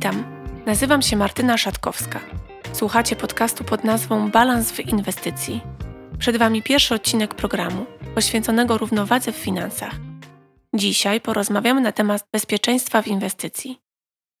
Witam. Nazywam się Martyna Szatkowska. Słuchacie podcastu pod nazwą Balans w inwestycji. Przed Wami pierwszy odcinek programu poświęconego równowadze w finansach. Dzisiaj porozmawiamy na temat bezpieczeństwa w inwestycji.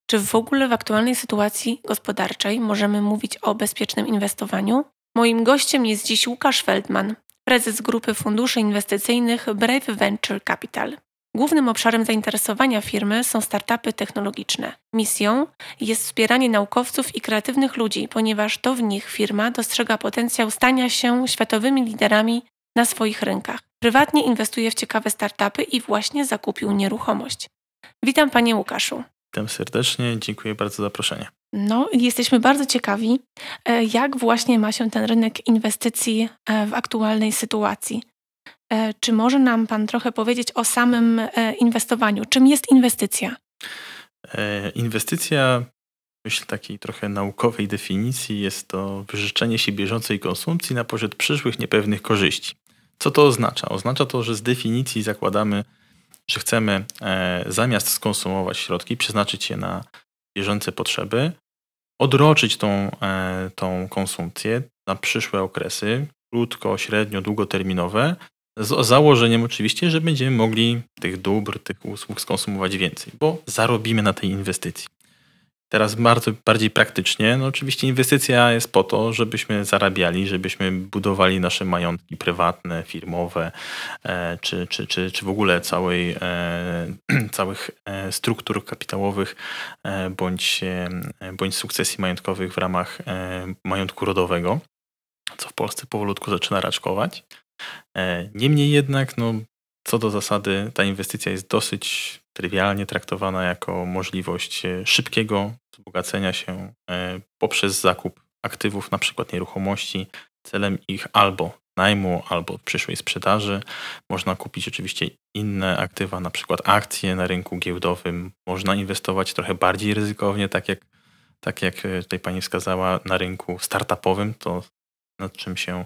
Czy w ogóle w aktualnej sytuacji gospodarczej możemy mówić o bezpiecznym inwestowaniu? Moim gościem jest dziś Łukasz Feldman, prezes grupy funduszy inwestycyjnych Brave Venture Capital. Głównym obszarem zainteresowania firmy są startupy technologiczne. Misją jest wspieranie naukowców i kreatywnych ludzi, ponieważ to w nich firma dostrzega potencjał stania się światowymi liderami na swoich rynkach. Prywatnie inwestuje w ciekawe startupy i właśnie zakupił nieruchomość. Witam Panie Łukaszu. Witam serdecznie, dziękuję bardzo za zaproszenie. No, jesteśmy bardzo ciekawi, e, jak właśnie ma się ten rynek inwestycji e, w aktualnej sytuacji. E, czy może nam Pan trochę powiedzieć o samym inwestowaniu? Czym jest inwestycja? Inwestycja, myślę takiej trochę naukowej definicji, jest to wyżyczenie się bieżącej konsumpcji na poczet przyszłych niepewnych korzyści. Co to oznacza? Oznacza to, że z definicji zakładamy, że chcemy zamiast skonsumować środki, przeznaczyć je na bieżące potrzeby, odroczyć tą, e, tą konsumpcję na przyszłe okresy, krótko, średnio, długoterminowe, z założeniem oczywiście, że będziemy mogli tych dóbr, tych usług skonsumować więcej, bo zarobimy na tej inwestycji. Teraz bardzo bardziej praktycznie, no oczywiście inwestycja jest po to, żebyśmy zarabiali, żebyśmy budowali nasze majątki prywatne, firmowe, e, czy, czy, czy, czy w ogóle całej, e, całych e, struktur kapitałowych bądź, bądź sukcesji majątkowych w ramach majątku rodowego, co w Polsce powolutku zaczyna raczkować. Niemniej jednak, no, co do zasady, ta inwestycja jest dosyć trywialnie traktowana jako możliwość e, szybkiego wzbogacenia się e, poprzez zakup aktywów, na przykład nieruchomości, celem ich albo najmu, albo przyszłej sprzedaży. Można kupić oczywiście inne aktywa, na przykład akcje na rynku giełdowym. Można inwestować trochę bardziej ryzykownie, tak jak, tak jak e, tutaj pani wskazała, na rynku startupowym. To nad czym się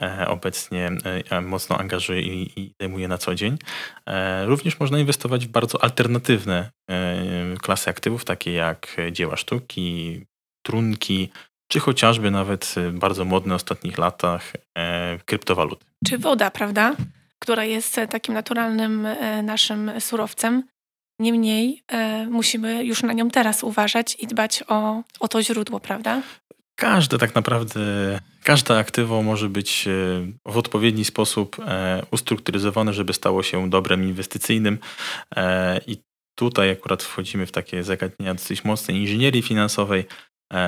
e, obecnie e, mocno angażuje i zajmuje na co dzień. E, również można inwestować w bardzo alternatywne klasy aktywów, takie jak dzieła sztuki, trunki, czy chociażby nawet bardzo modne w ostatnich latach kryptowaluty. Czy woda, prawda? Która jest takim naturalnym naszym surowcem. Niemniej musimy już na nią teraz uważać i dbać o, o to źródło, prawda? Każde tak naprawdę, każde aktywo może być e, w odpowiedni sposób e, ustrukturyzowane, żeby stało się dobrem inwestycyjnym e, i tutaj akurat wchodzimy w takie zagadnienia dosyć mocnej inżynierii finansowej,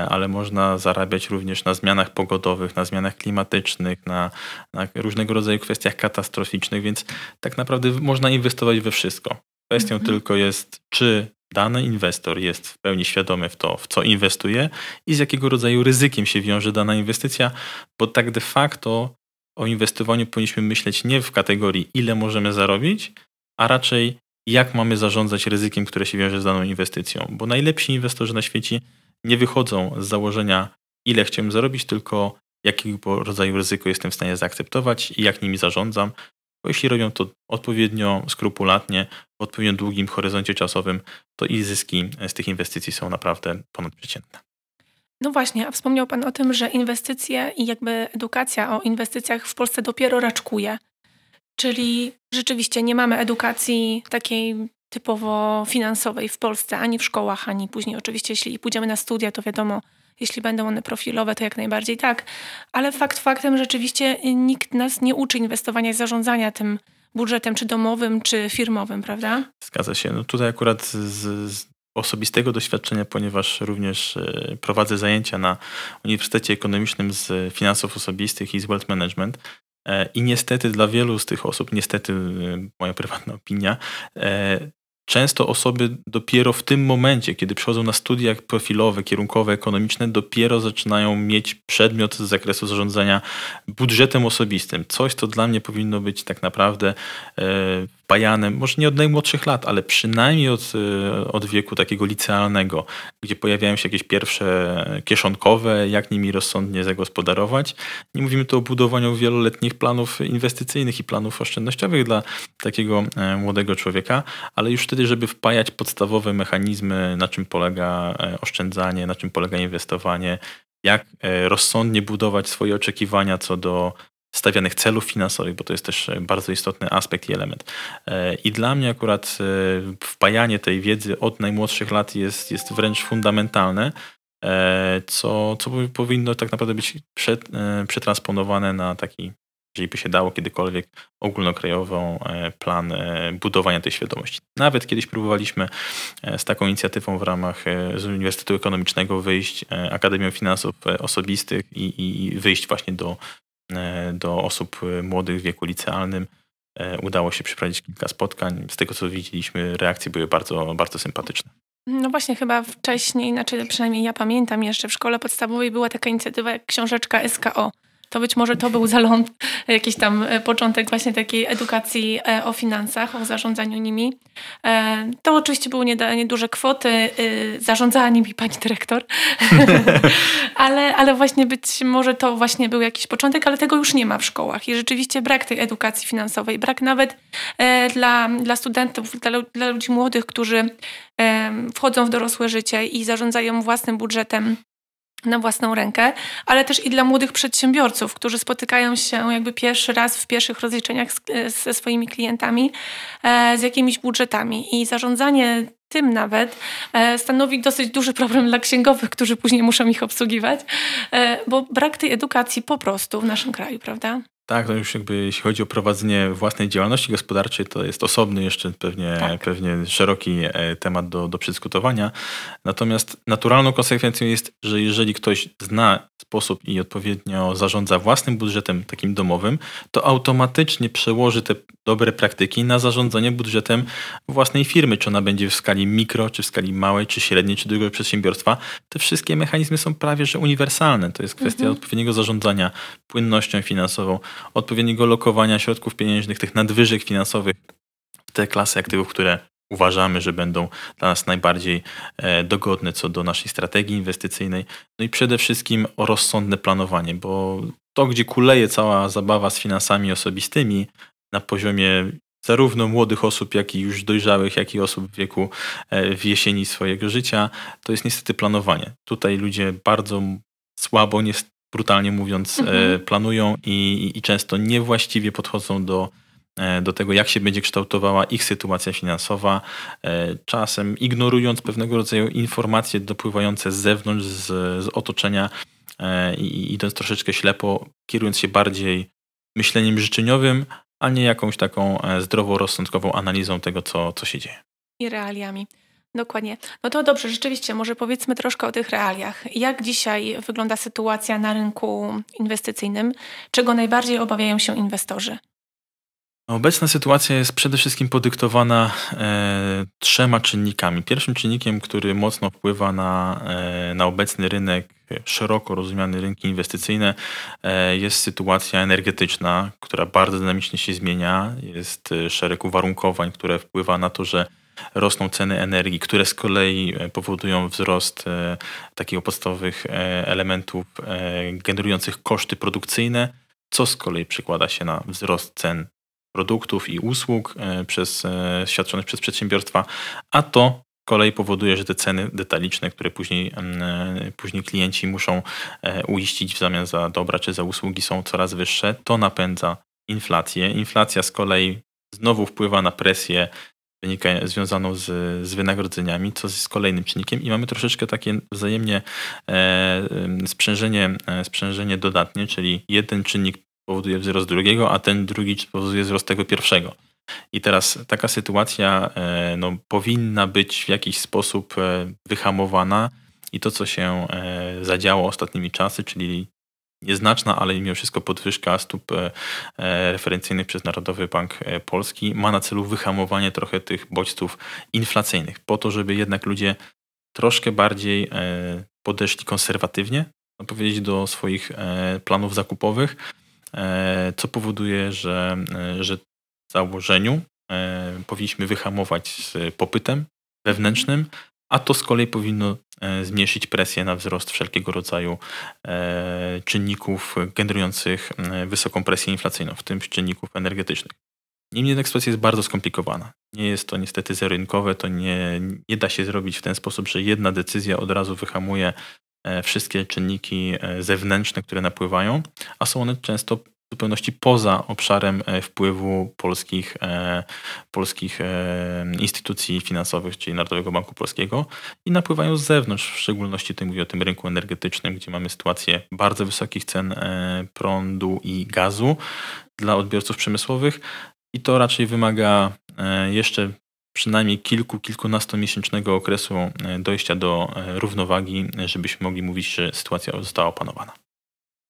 ale można zarabiać również na zmianach pogodowych, na zmianach klimatycznych, na, na, różnego rodzaju kwestiach katastroficznych, więc tak naprawdę można inwestować we wszystko. Kwestią mhm. tylko jest, czy dany inwestor jest w pełni świadomy w to, w co inwestuje i z jakiego rodzaju ryzykiem się wiąże dana inwestycja, bo tak de facto o inwestowaniu powinniśmy myśleć nie w kategorii ile możemy zarobić, a raczej jak mamy zarządzać ryzykiem, które się wiąże z daną inwestycją. Bo najlepsi inwestorzy na świecie nie wychodzą z założenia ile chciałem zarobić, tylko jakiego rodzaju ryzyko jestem w stanie zaakceptować i jak nimi zarządzam, bo jeśli robią to odpowiednio skrupulatnie, w odpowiednio długim horyzoncie czasowym, to i zyski z tych inwestycji są naprawdę ponadprzeciętne. No właśnie, a wspomniał Pan o tym, że inwestycje i jakby edukacja o inwestycjach w Polsce dopiero raczkuje. Czyli rzeczywiście nie mamy edukacji takiej typowo finansowej w Polsce, ani w szkołach, ani później. Oczywiście, jeśli pójdziemy na studia, to wiadomo, jeśli będą one profilowe, to jak najbardziej tak. Ale fakt faktem, rzeczywiście nikt nas nie uczy inwestowania i zarządzania tym budżetem, czy domowym, czy firmowym, prawda? Zgadza się. No tutaj akurat z, z osobistego doświadczenia, ponieważ również e, prowadzę zajęcia na Uniwersytecie Ekonomicznym z finansów osobistych i z wealth management. E, I niestety dla wielu z tych osób, niestety e, moja prywatna opinia, Często osoby dopiero w tym momencie, kiedy przychodzą na studia profilowe, kierunkowe, ekonomiczne, dopiero zaczynają mieć przedmiot z zakresu zarządzania budżetem osobistym. Coś, co dla mnie powinno być tak naprawdę e, wpajane, może nie od najmłodszych lat, ale przynajmniej od, od wieku takiego licealnego, gdzie pojawiają się jakieś pierwsze kieszonkowe, jak nimi rozsądnie zagospodarować. Nie mówimy tu o budowaniu wieloletnich planów inwestycyjnych i planów oszczędnościowych dla takiego młodego człowieka, ale już wtedy, żeby wpajać podstawowe mechanizmy, na czym polega oszczędzanie, na czym polega inwestowanie, jak e, rozsądnie budować swoje oczekiwania co do stawianych celów finansowych, bo to jest też e, bardzo istotny aspekt i element. E, I dla mnie akurat wpajanie tej wiedzy od najmłodszych lat jest, jest wręcz fundamentalne, co, co powinno tak naprawdę być przetransponowane na taki jeżeli by się dało kiedykolwiek ogólnokrajową e, plan e, budowania tej świadomości. Nawet kiedyś próbowaliśmy e, z taką inicjatywą w ramach z Uniwersytetu Ekonomicznego wyjść Akademią Finansów Osobistych i, i wyjść właśnie do, do osób młodych w wieku licealnym. Udało się przeprowadzić kilka spotkań. Z tego co widzieliśmy, reakcje były bardzo, bardzo sympatyczne. No właśnie, chyba wcześniej, znaczy przynajmniej ja pamiętam jeszcze w szkole podstawowej była taka inicjatywa jak książeczka SKO to być może to był zaląd, jakiś tam e, początek właśnie takiej edukacji e, o finansach, o zarządzaniu nimi. E, to oczywiście były nieduże kwoty, zarządzała nimi pani dyrektor, ale, ale właśnie być może to właśnie był jakiś początek, ale tego już nie ma w szkołach i rzeczywiście brak tej edukacji finansowej, brak nawet dla, dla studentów, dla, dla ludzi młodych, którzy wchodzą w dorosłe życie i zarządzają własnym budżetem na własną rękę, ale też i dla młodych przedsiębiorców, którzy spotykają się jakby pierwszy raz w pierwszych rozliczeniach ze swoimi klientami e, z jakimiś budżetami i zarządzanie tym nawet e, stanowi dosyć duży problem dla księgowych, którzy później muszą ich obsługiwać, e, bo brak tej edukacji po prostu w naszym kraju, prawda? Tak, to już jakby jeśli chodzi o prowadzenie własnej działalności gospodarczej, to jest osobny jeszcze pewnie, tak. pewnie szeroki e, temat do, do przedyskutowania. Natomiast naturalną konsekwencją jest, że jeżeli ktoś zna sposób i odpowiednio zarządza własnym budżetem takim domowym, to automatycznie przełoży te dobre praktyki na zarządzanie budżetem własnej firmy, czy ona będzie w skali mikro, czy w skali małej, czy średniej, czy dużego przedsiębiorstwa. Te wszystkie mechanizmy są prawie że uniwersalne. To jest kwestia mhm. odpowiedniego zarządzania płynnością finansową, odpowiedniego lokowania środków pieniężnych, tych nadwyżek finansowych w te klasy aktywów, które uważamy, że będą dla nas najbardziej e, dogodne co do naszej strategii inwestycyjnej. No i przede wszystkim o rozsądne planowanie, bo to, gdzie kuleje cała zabawa z finansami osobistymi na poziomie zarówno młodych osób, jak i już dojrzałych, jak i osób w wieku e, w jesieni swojego życia, to jest niestety planowanie. Tutaj ludzie bardzo słabo, brutalnie mówiąc, e, mhm. planują i, i często niewłaściwie podchodzą do, e, do tego, jak się będzie kształtowała ich sytuacja finansowa, e, czasem ignorując pewnego rodzaju informacje dopływające z zewnątrz, z, z otoczenia i idąc troszeczkę ślepo, kierując się bardziej myśleniem życzeniowym, a nie jakąś taką zdroworozsądkową analizą tego, co, co się dzieje. I realiami. Dokładnie. No to dobrze, rzeczywiście, może powiedzmy troszkę o tych realiach. Jak dzisiaj wygląda sytuacja na rynku inwestycyjnym? Czego najbardziej obawiają się inwestorzy? Obecna sytuacja jest przede wszystkim podyktowana e, trzema czynnikami. Pierwszym czynnikiem, który mocno wpływa na, e, na obecny rynek, szeroko rozumiany rynki inwestycyjne, e, jest sytuacja energetyczna, która bardzo dynamicznie się zmienia. Jest e, szereg uwarunkowań, które wpływa na to, że rosną ceny energii, które z kolei e, powodują wzrost e, takich podstawowych e, elementów generujących koszty produkcyjne, co z kolei przekłada się na wzrost cen produktów i usług przez, świadczonych przez przedsiębiorstwa, a to z kolei powoduje, że te ceny detaliczne, które później, później klienci muszą uiścić w zamian za dobra czy za usługi są coraz wyższe, to napędza inflację. Inflacja z kolei znowu wpływa na presję wynika, związaną z, z wynagrodzeniami, co jest kolejnym czynnikiem i mamy troszeczkę takie wzajemnie e, sprzężenie, e, sprzężenie dodatnie, czyli jeden czynnik powoduje wzrost drugiego, a ten drugi powoduje wzrost tego pierwszego. I teraz taka sytuacja e, no, powinna być w jakiś sposób e, wyhamowana i to, co się e, zadziało ostatnimi czasy, czyli nieznaczna, ale mimo wszystko podwyżka stóp e, e, referencyjnych przez Narodowy Bank e, Polski. Ma na celu wyhamowanie trochę tych bodźców inflacyjnych, po to, żeby jednak ludzie troszkę bardziej podeszli konserwatywnie, no powiedzieć, do swoich planów zakupowych, co powoduje, że, że w założeniu powinniśmy wyhamować z popytem wewnętrznym, a to z kolei powinno zmniejszyć presję na wzrost wszelkiego rodzaju czynników generujących wysoką presję inflacyjną, w tym czynników energetycznych. Niemniej jednak sytuacja jest bardzo skomplikowana. Nie jest to niestety zerynkowe, to nie, nie da się zrobić w ten sposób, że jedna decyzja od razu wyhamuje e, wszystkie czynniki e, zewnętrzne, które napływają, a są one często w zupełności poza obszarem e, wpływu polskich, polskich instytucji finansowych, czyli Narodowego Banku Polskiego i napływają z zewnątrz, w szczególności tutaj mówię o tym rynku energetycznym, gdzie mamy sytuację bardzo wysokich cen prądu i gazu dla odbiorców przemysłowych, i to raczej wymaga e, jeszcze przynajmniej kilku, kilkunastomiesięcznego okresu e, dojścia do e, równowagi, żebyśmy mogli mówić, że sytuacja została opanowana.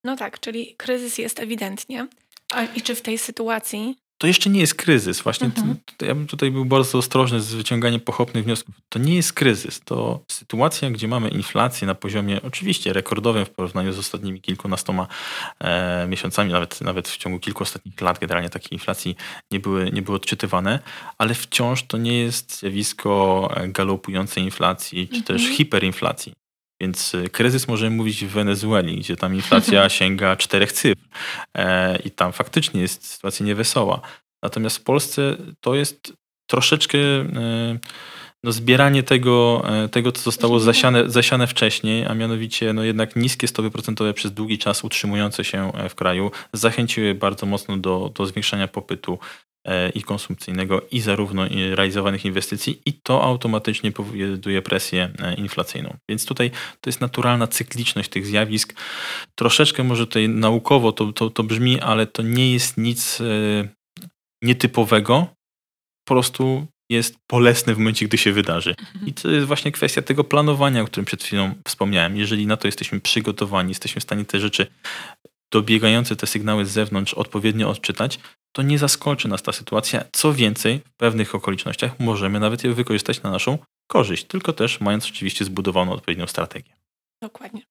No tak, czyli kryzys jest ewidentnie. A i czy w tej sytuacji to jeszcze nie jest kryzys. Właśnie mhm. ja bym tutaj był bardzo ostrożny z wyciąganiem pochopnych wniosków. To nie jest kryzys. To sytuacja, gdzie mamy inflację na poziomie oczywiście rekordowym w porównaniu z ostatnimi kilkunastoma e, miesiącami, nawet, nawet w ciągu kilku ostatnich lat generalnie takiej inflacji nie były, nie były odczytywane, ale wciąż to nie jest zjawisko galopującej inflacji, czy mhm. też hiperinflacji. Więc y, kryzys możemy mówić w Wenezueli, gdzie tam inflacja sięga czterech cyfr e, i tam faktycznie jest sytuacja niewesoła. Natomiast w Polsce to jest troszeczkę e, no, zbieranie tego, e, tego, co zostało zasiane, zasiane wcześniej, a mianowicie no, jednak niskie stopy procentowe przez długi czas utrzymujące się w kraju zachęciły bardzo mocno do, do zwiększania popytu i konsumpcyjnego, i zarówno realizowanych inwestycji, i to automatycznie powoduje presję e, inflacyjną. Więc tutaj to jest naturalna cykliczność tych zjawisk. Troszeczkę może tutaj naukowo to, to, to brzmi, ale to nie jest nic e, nietypowego. Po prostu jest bolesne w momencie, gdy się wydarzy. I to jest właśnie kwestia tego planowania, o którym przed chwilą wspomniałem. Jeżeli na to jesteśmy przygotowani, jesteśmy w stanie te rzeczy dobiegające te sygnały z zewnątrz odpowiednio odczytać, to nie zaskoczy nas ta sytuacja. Co więcej, w pewnych okolicznościach możemy nawet je wykorzystać na naszą korzyść, tylko też mając oczywiście zbudowaną odpowiednią strategię. Dokładnie.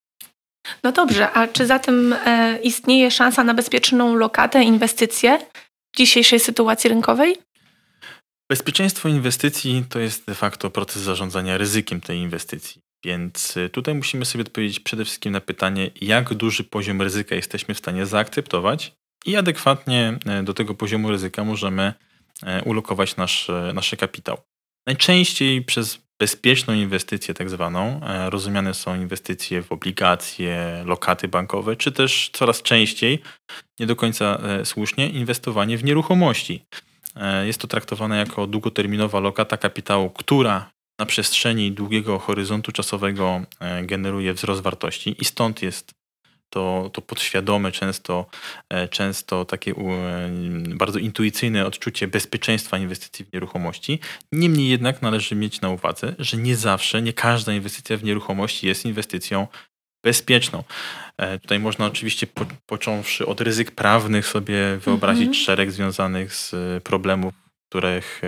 No dobrze, a czy zatem e, istnieje szansa na bezpieczną lokatę, inwestycje w dzisiejszej sytuacji rynkowej? Bezpieczeństwo inwestycji to jest de facto proces zarządzania ryzykiem tej inwestycji. Więc y, tutaj musimy sobie odpowiedzieć przede wszystkim na pytanie, jak duży poziom ryzyka jesteśmy w stanie zaakceptować i adekwatnie e, do tego poziomu ryzyka możemy e, ulokować nasz, nasz kapitał. Najczęściej przez bezpieczną inwestycję, tak zwaną, rozumiane są inwestycje w obligacje, lokaty bankowe, czy też coraz częściej, nie do końca słusznie, inwestowanie w nieruchomości. Jest to traktowane jako długoterminowa lokata kapitału, która na przestrzeni długiego horyzontu czasowego generuje wzrost wartości i stąd jest to, to podświadome, często, e, często takie e, bardzo intuicyjne odczucie bezpieczeństwa inwestycji w nieruchomości. Niemniej jednak należy mieć na uwadze, że nie zawsze, nie każda inwestycja w nieruchomości jest inwestycją bezpieczną. E, tutaj można oczywiście, po, począwszy od ryzyk prawnych, sobie wyobrazić -hmm. szereg związanych z problemów, których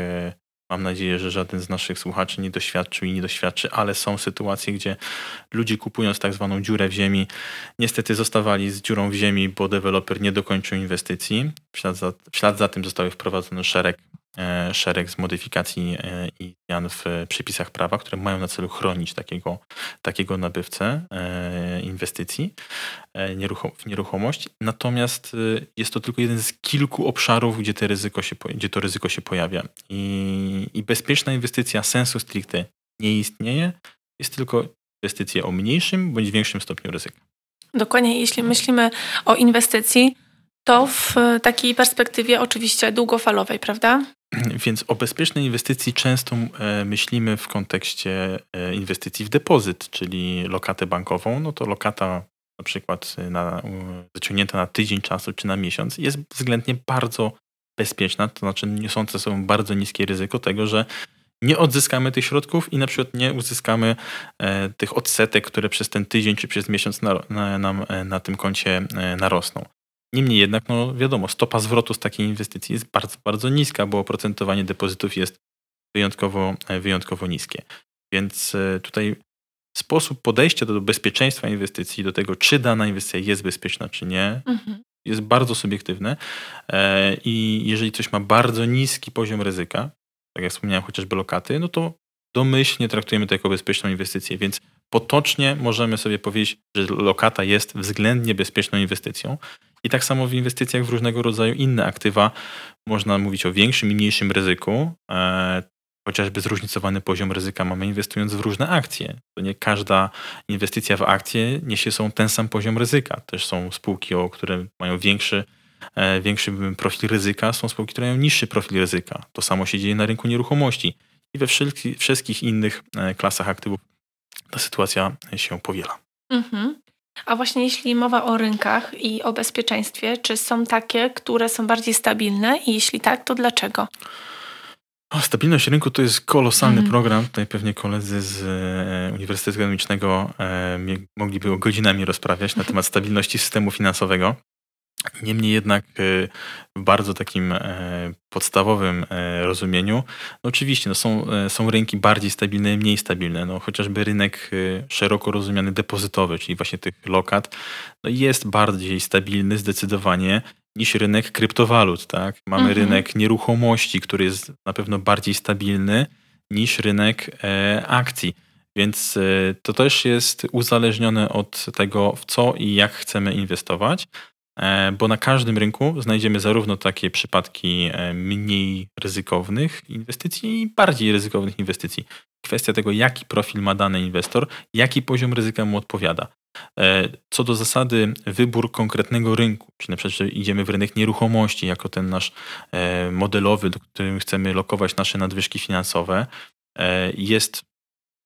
Mam nadzieję, że żaden z naszych słuchaczy nie doświadczył i nie doświadczy, ale są sytuacje, gdzie ludzie kupując tak zwaną dziurę w ziemi, niestety zostawali z dziurą w ziemi, bo deweloper nie dokończył inwestycji. W ślad za, w ślad za tym zostały wprowadzone szereg szereg z modyfikacji e, i zmian w przepisach prawa, które mają na celu chronić takiego, takiego nabywcę e, inwestycji w nieruchomość. Natomiast jest to tylko jeden z kilku obszarów, gdzie, te ryzyko się, gdzie to ryzyko się pojawia. I, I bezpieczna inwestycja sensu stricte nie istnieje, jest tylko inwestycja o mniejszym bądź większym stopniu ryzyka. Dokładnie, jeśli myślimy o inwestycji, to w takiej perspektywie oczywiście długofalowej, prawda? Więc o bezpiecznej inwestycji często e, myślimy w kontekście e, inwestycji w depozyt, czyli lokatę bankową. No to lokata na przykład na, zaciągnięta na tydzień czasu czy na miesiąc jest względnie bardzo bezpieczna, to znaczy niosące sobą bardzo niskie ryzyko tego, że nie odzyskamy tych środków i na przykład nie uzyskamy e, tych odsetek, które przez ten tydzień czy przez miesiąc na, na, nam e, na tym koncie e, narosną. Niemniej jednak, no wiadomo, stopa zwrotu z takiej inwestycji jest bardzo, bardzo niska, bo oprocentowanie depozytów jest wyjątkowo, e, wyjątkowo niskie. Więc e, tutaj sposób podejścia do bezpieczeństwa inwestycji, do tego, czy dana inwestycja jest bezpieczna, czy nie, mhm. jest bardzo subiektywne e, i jeżeli coś ma bardzo niski poziom ryzyka, tak jak wspomniałem, chociażby lokaty, no to domyślnie traktujemy to jako bezpieczną inwestycję, więc potocznie możemy sobie powiedzieć, że lokata jest względnie bezpieczną inwestycją. I tak samo w inwestycjach w różnego rodzaju inne aktywa można mówić o większym i mniejszym ryzyku. E, chociażby zróżnicowany poziom ryzyka mamy inwestując w różne akcje. To nie każda inwestycja w akcje niesie są ten sam poziom ryzyka. Też są spółki, o które mają większy, e, większy profil ryzyka, są spółki, które mają niższy profil ryzyka. To samo się dzieje na rynku nieruchomości i we wszystkich innych e, klasach aktywów ta sytuacja się powiela. Mhm. A właśnie jeśli mowa o rynkach i o bezpieczeństwie, czy są takie, które są bardziej stabilne i jeśli tak, to dlaczego? O, stabilność rynku to jest kolosalny mm. program. Tutaj pewnie koledzy z e, Uniwersytetu Ekonomicznego e, mogliby godzinami rozprawiać na temat stabilności systemu finansowego. Niemniej jednak e, w bardzo takim e, podstawowym e, rozumieniu, no oczywiście no są, są rynki bardziej stabilne i mniej stabilne. No chociażby rynek szeroko rozumiany depozytowy, czyli właśnie tych lokat, no jest bardziej stabilny zdecydowanie niż rynek kryptowalut. Tak? Mamy mhm. rynek nieruchomości, który jest na pewno bardziej stabilny niż rynek akcji. Więc to też jest uzależnione od tego, w co i jak chcemy inwestować. E, bo na każdym rynku znajdziemy zarówno takie przypadki e, mniej ryzykownych inwestycji i bardziej ryzykownych inwestycji. Kwestia tego, jaki profil ma dany inwestor, jaki poziom ryzyka mu odpowiada. E, co do zasady, wybór konkretnego rynku, czyli na przykład, że idziemy w rynek nieruchomości jako ten nasz modelowy, do którym chcemy lokować nasze nadwyżki finansowe, jest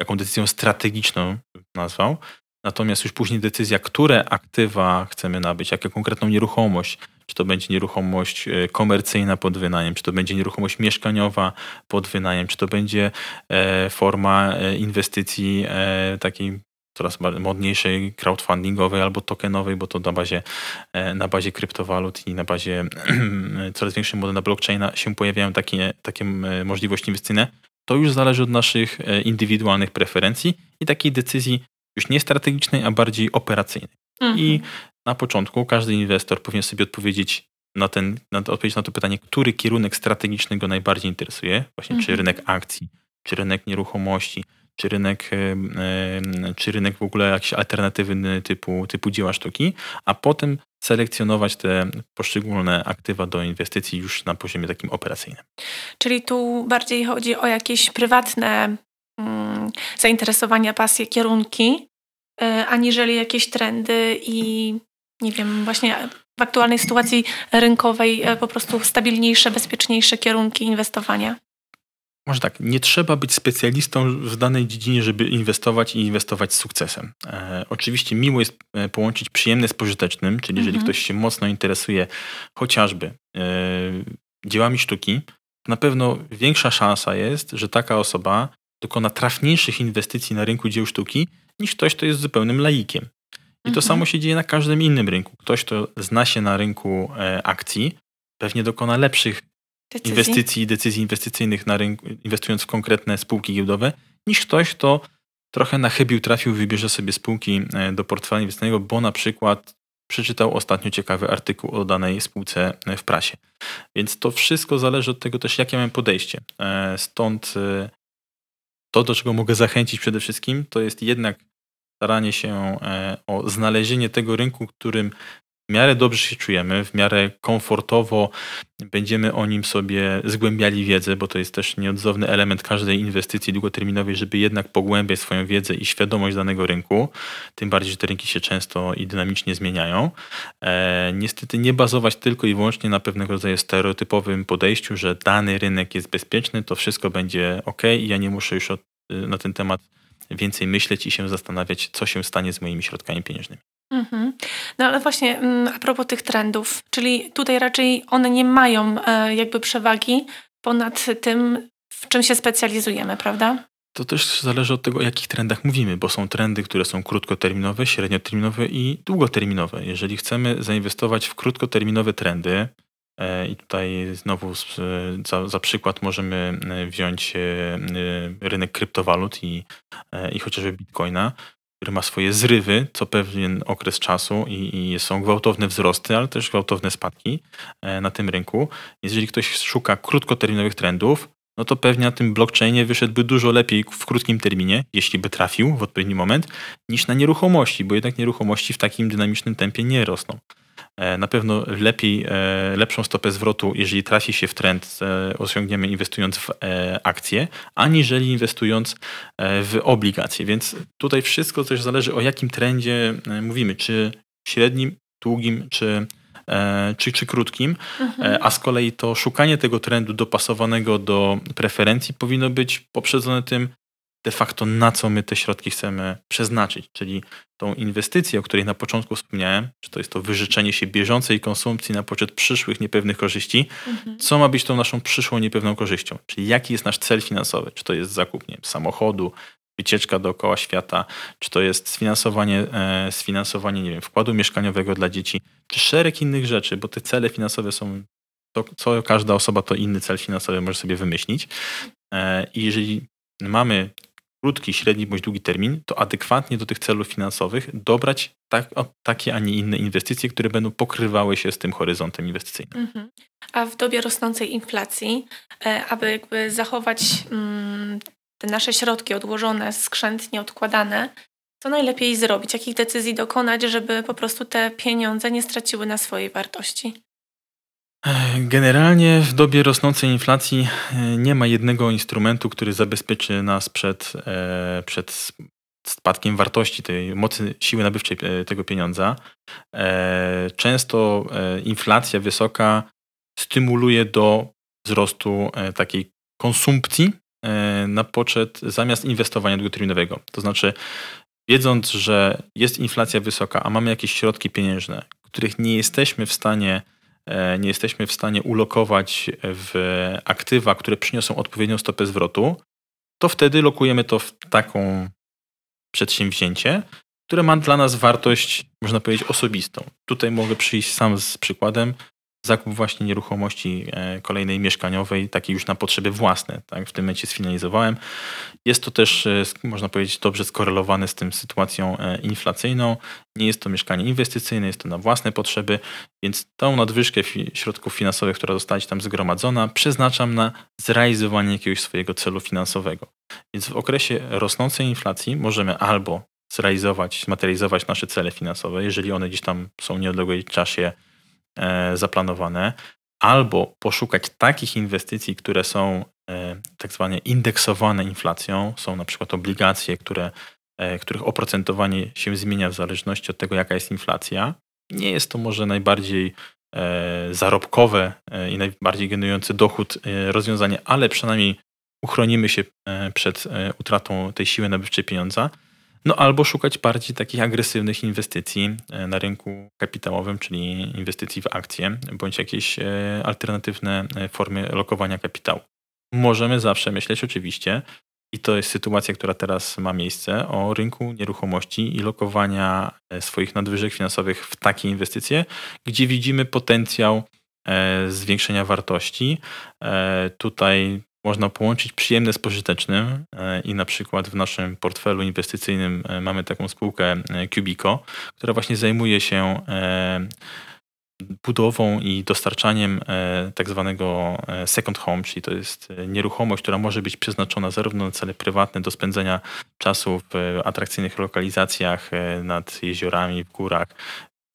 taką decyzją strategiczną, nazwał, Natomiast już później decyzja, które aktywa chcemy nabyć, jaką konkretną nieruchomość, czy to będzie nieruchomość e, komercyjna pod wynajem, czy to będzie nieruchomość mieszkaniowa pod wynajem, czy to będzie e, forma e, inwestycji takiej coraz modniejszej, crowdfundingowej albo tokenowej, bo to na bazie, na bazie kryptowalut i na bazie coraz większych model na blockchaina się pojawiają takie, takie możliwości inwestycyjne. To już zależy od naszych indywidualnych preferencji i takiej decyzji już nie strategicznej, a bardziej operacyjnej. Mhm. I na początku każdy inwestor powinien sobie odpowiedzieć na, ten, na, odpowiedzieć na to pytanie, który kierunek strategiczny go najbardziej interesuje, właśnie mhm. czy rynek akcji, czy rynek nieruchomości, czy rynek, czy rynek w ogóle jakiś alternatywny typu, typu dzieła sztuki, a potem selekcjonować te poszczególne aktywa do inwestycji już na poziomie takim operacyjnym. Czyli tu bardziej chodzi o jakieś prywatne zainteresowania, pasje, kierunki, e, aniżeli jakieś trendy i nie wiem, właśnie w aktualnej sytuacji rynkowej e, po prostu stabilniejsze, bezpieczniejsze kierunki inwestowania. Może tak, nie trzeba być specjalistą w danej dziedzinie, żeby inwestować i inwestować z sukcesem. E, oczywiście miło jest e, połączyć przyjemne z pożytecznym, czyli jeżeli mhm. ktoś się mocno interesuje chociażby e, dziełami sztuki, na pewno większa szansa jest, że taka osoba dokona trafniejszych inwestycji na rynku dzieł sztuki niż ktoś, kto jest zupełnym laikiem. I mhm. to samo się dzieje na każdym innym rynku. Ktoś, kto zna się na rynku e, akcji, pewnie dokona lepszych decyzji. inwestycji i decyzji inwestycyjnych na rynku, inwestując w konkretne spółki giełdowe, niż ktoś, kto trochę na chybił trafił, wybierze sobie spółki e, do portfela inwestycyjnego, bo na przykład przeczytał ostatnio ciekawy artykuł o danej spółce e, w prasie. Więc to wszystko zależy od tego też, jakie mamy podejście. Stąd to, do czego mogę zachęcić przede wszystkim, to jest jednak staranie się e, o znalezienie tego rynku, którym w miarę dobrze się czujemy, w miarę komfortowo będziemy o nim sobie zgłębiali wiedzę, bo to jest też nieodzowny element każdej inwestycji długoterminowej, żeby jednak pogłębiać swoją wiedzę i świadomość danego rynku, tym bardziej, że te rynki się często i dynamicznie zmieniają. E, niestety nie bazować tylko i wyłącznie na pewnego rodzaju stereotypowym podejściu, że dany rynek jest bezpieczny, to wszystko będzie ok i ja nie muszę już od, na ten temat więcej myśleć i się zastanawiać, co się stanie z moimi środkami pieniężnymi. Mhm. No ale właśnie mm, a propos tych trendów, czyli tutaj raczej one nie mają e, jakby przewagi ponad tym, w czym się specjalizujemy, prawda? To też zależy od tego, o jakich trendach mówimy, bo są trendy, które są krótkoterminowe, średnioterminowe i długoterminowe. Jeżeli chcemy zainwestować w krótkoterminowe trendy, e, i tutaj znowu za, za, przykład możemy e, wziąć rynek kryptowalut i, i chociażby bitcoina, który ma swoje zrywy co pewien okres czasu i, i są gwałtowne wzrosty, ale też gwałtowne spadki e, na tym rynku. Jeżeli ktoś szuka krótkoterminowych trendów, no to pewnie na tym blockchainie wyszedłby dużo lepiej w krótkim terminie, jeśli by trafił w odpowiedni moment, niż na nieruchomości, bo jednak nieruchomości w takim dynamicznym tempie nie rosną. E, na pewno lepiej, e, lepszą stopę zwrotu, jeżeli trafi się w trend, e, osiągniemy inwestując w akcje, aniżeli inwestując w obligacje. Więc tutaj wszystko też zależy o jakim trendzie mówimy, czy średnim, długim, czy czy, czy krótkim, mhm. a z kolei to szukanie tego trendu dopasowanego do preferencji powinno być poprzedzone tym, de facto na co my te środki chcemy przeznaczyć, czyli tą inwestycję, o której na początku wspomniałem, czy to jest to wyżyczenie się bieżącej konsumpcji na poczet przyszłych niepewnych korzyści, mhm. co ma być tą naszą przyszłą niepewną korzyścią, czyli jaki jest nasz cel finansowy, czy to jest zakup nie wiem, samochodu, wycieczka dookoła świata, czy to jest sfinansowanie, e, sfinansowanie nie wiem, wkładu mieszkaniowego dla dzieci, czy szereg innych rzeczy, bo te cele finansowe są, to, co każda osoba to inny cel finansowy może sobie wymyślić. E, I jeżeli mamy krótki, średni bądź długi termin, to adekwatnie do tych celów finansowych dobrać tak, takie, a nie inne inwestycje, które będą pokrywały się z tym horyzontem inwestycyjnym. Mhm. A w dobie rosnącej inflacji, e, aby jakby zachować mm, te nasze środki odłożone, skrzętnie odkładane, co najlepiej zrobić? Jakich decyzji dokonać, żeby po prostu te pieniądze nie straciły na swojej wartości? Generalnie w dobie rosnącej inflacji e, nie ma jednego instrumentu, który zabezpieczy nas przed, e, przed spadkiem wartości tej mocy siły nabywczej e, tego pieniądza. Często inflacja wysoka stymuluje do wzrostu takiej konsumpcji na poczet zamiast inwestowania długoterminowego. To znaczy, wiedząc, że jest inflacja wysoka, a mamy jakieś środki pieniężne, których nie jesteśmy w stanie nie jesteśmy w stanie ulokować w aktywa, które przyniosą odpowiednią stopę zwrotu, to wtedy lokujemy to w taką przedsięwzięcie, które ma dla nas wartość, można powiedzieć, osobistą. Tutaj mogę przyjść sam z przykładem zakup właśnie nieruchomości e, kolejnej mieszkaniowej, takiej już na potrzeby własne. Tak? W tym momencie sfinalizowałem. Jest to też, e, można powiedzieć, dobrze skorelowane z tym sytuacją e, inflacyjną. Nie jest to mieszkanie inwestycyjne, jest to na własne potrzeby, więc tą nadwyżkę środków finansowych, która została tam zgromadzona, przeznaczam na zrealizowanie jakiegoś swojego celu finansowego. Więc w okresie rosnącej inflacji możemy albo zrealizować, zmaterializować nasze cele finansowe, jeżeli one gdzieś tam są w nieodległej czasie zaplanowane, albo poszukać takich inwestycji, które są e, tak zwane indeksowane inflacją, są na przykład obligacje, które, e, których oprocentowanie się zmienia w zależności od tego, jaka jest inflacja. Nie jest to może najbardziej zarobkowe i najbardziej generujący dochód rozwiązanie, ale przynajmniej uchronimy się przed utratą tej siły nabywczej pieniądza. No albo szukać bardziej takich agresywnych inwestycji e, na rynku kapitałowym, czyli inwestycji w akcje, bądź jakieś e, alternatywne e, formy lokowania kapitału. Możemy zawsze myśleć oczywiście, i to jest sytuacja, która teraz ma miejsce, o rynku nieruchomości i lokowania swoich nadwyżek finansowych w takie inwestycje, gdzie widzimy potencjał zwiększenia wartości. Tutaj można połączyć przyjemne z pożytecznym. E, i na przykład w naszym portfelu inwestycyjnym e, mamy taką spółkę e, Cubico, która właśnie zajmuje się budową i dostarczaniem tak zwanego second home, czyli to jest nieruchomość, która może być przeznaczona zarówno na cele prywatne do spędzenia czasu w atrakcyjnych lokalizacjach nad jeziorami, w górach,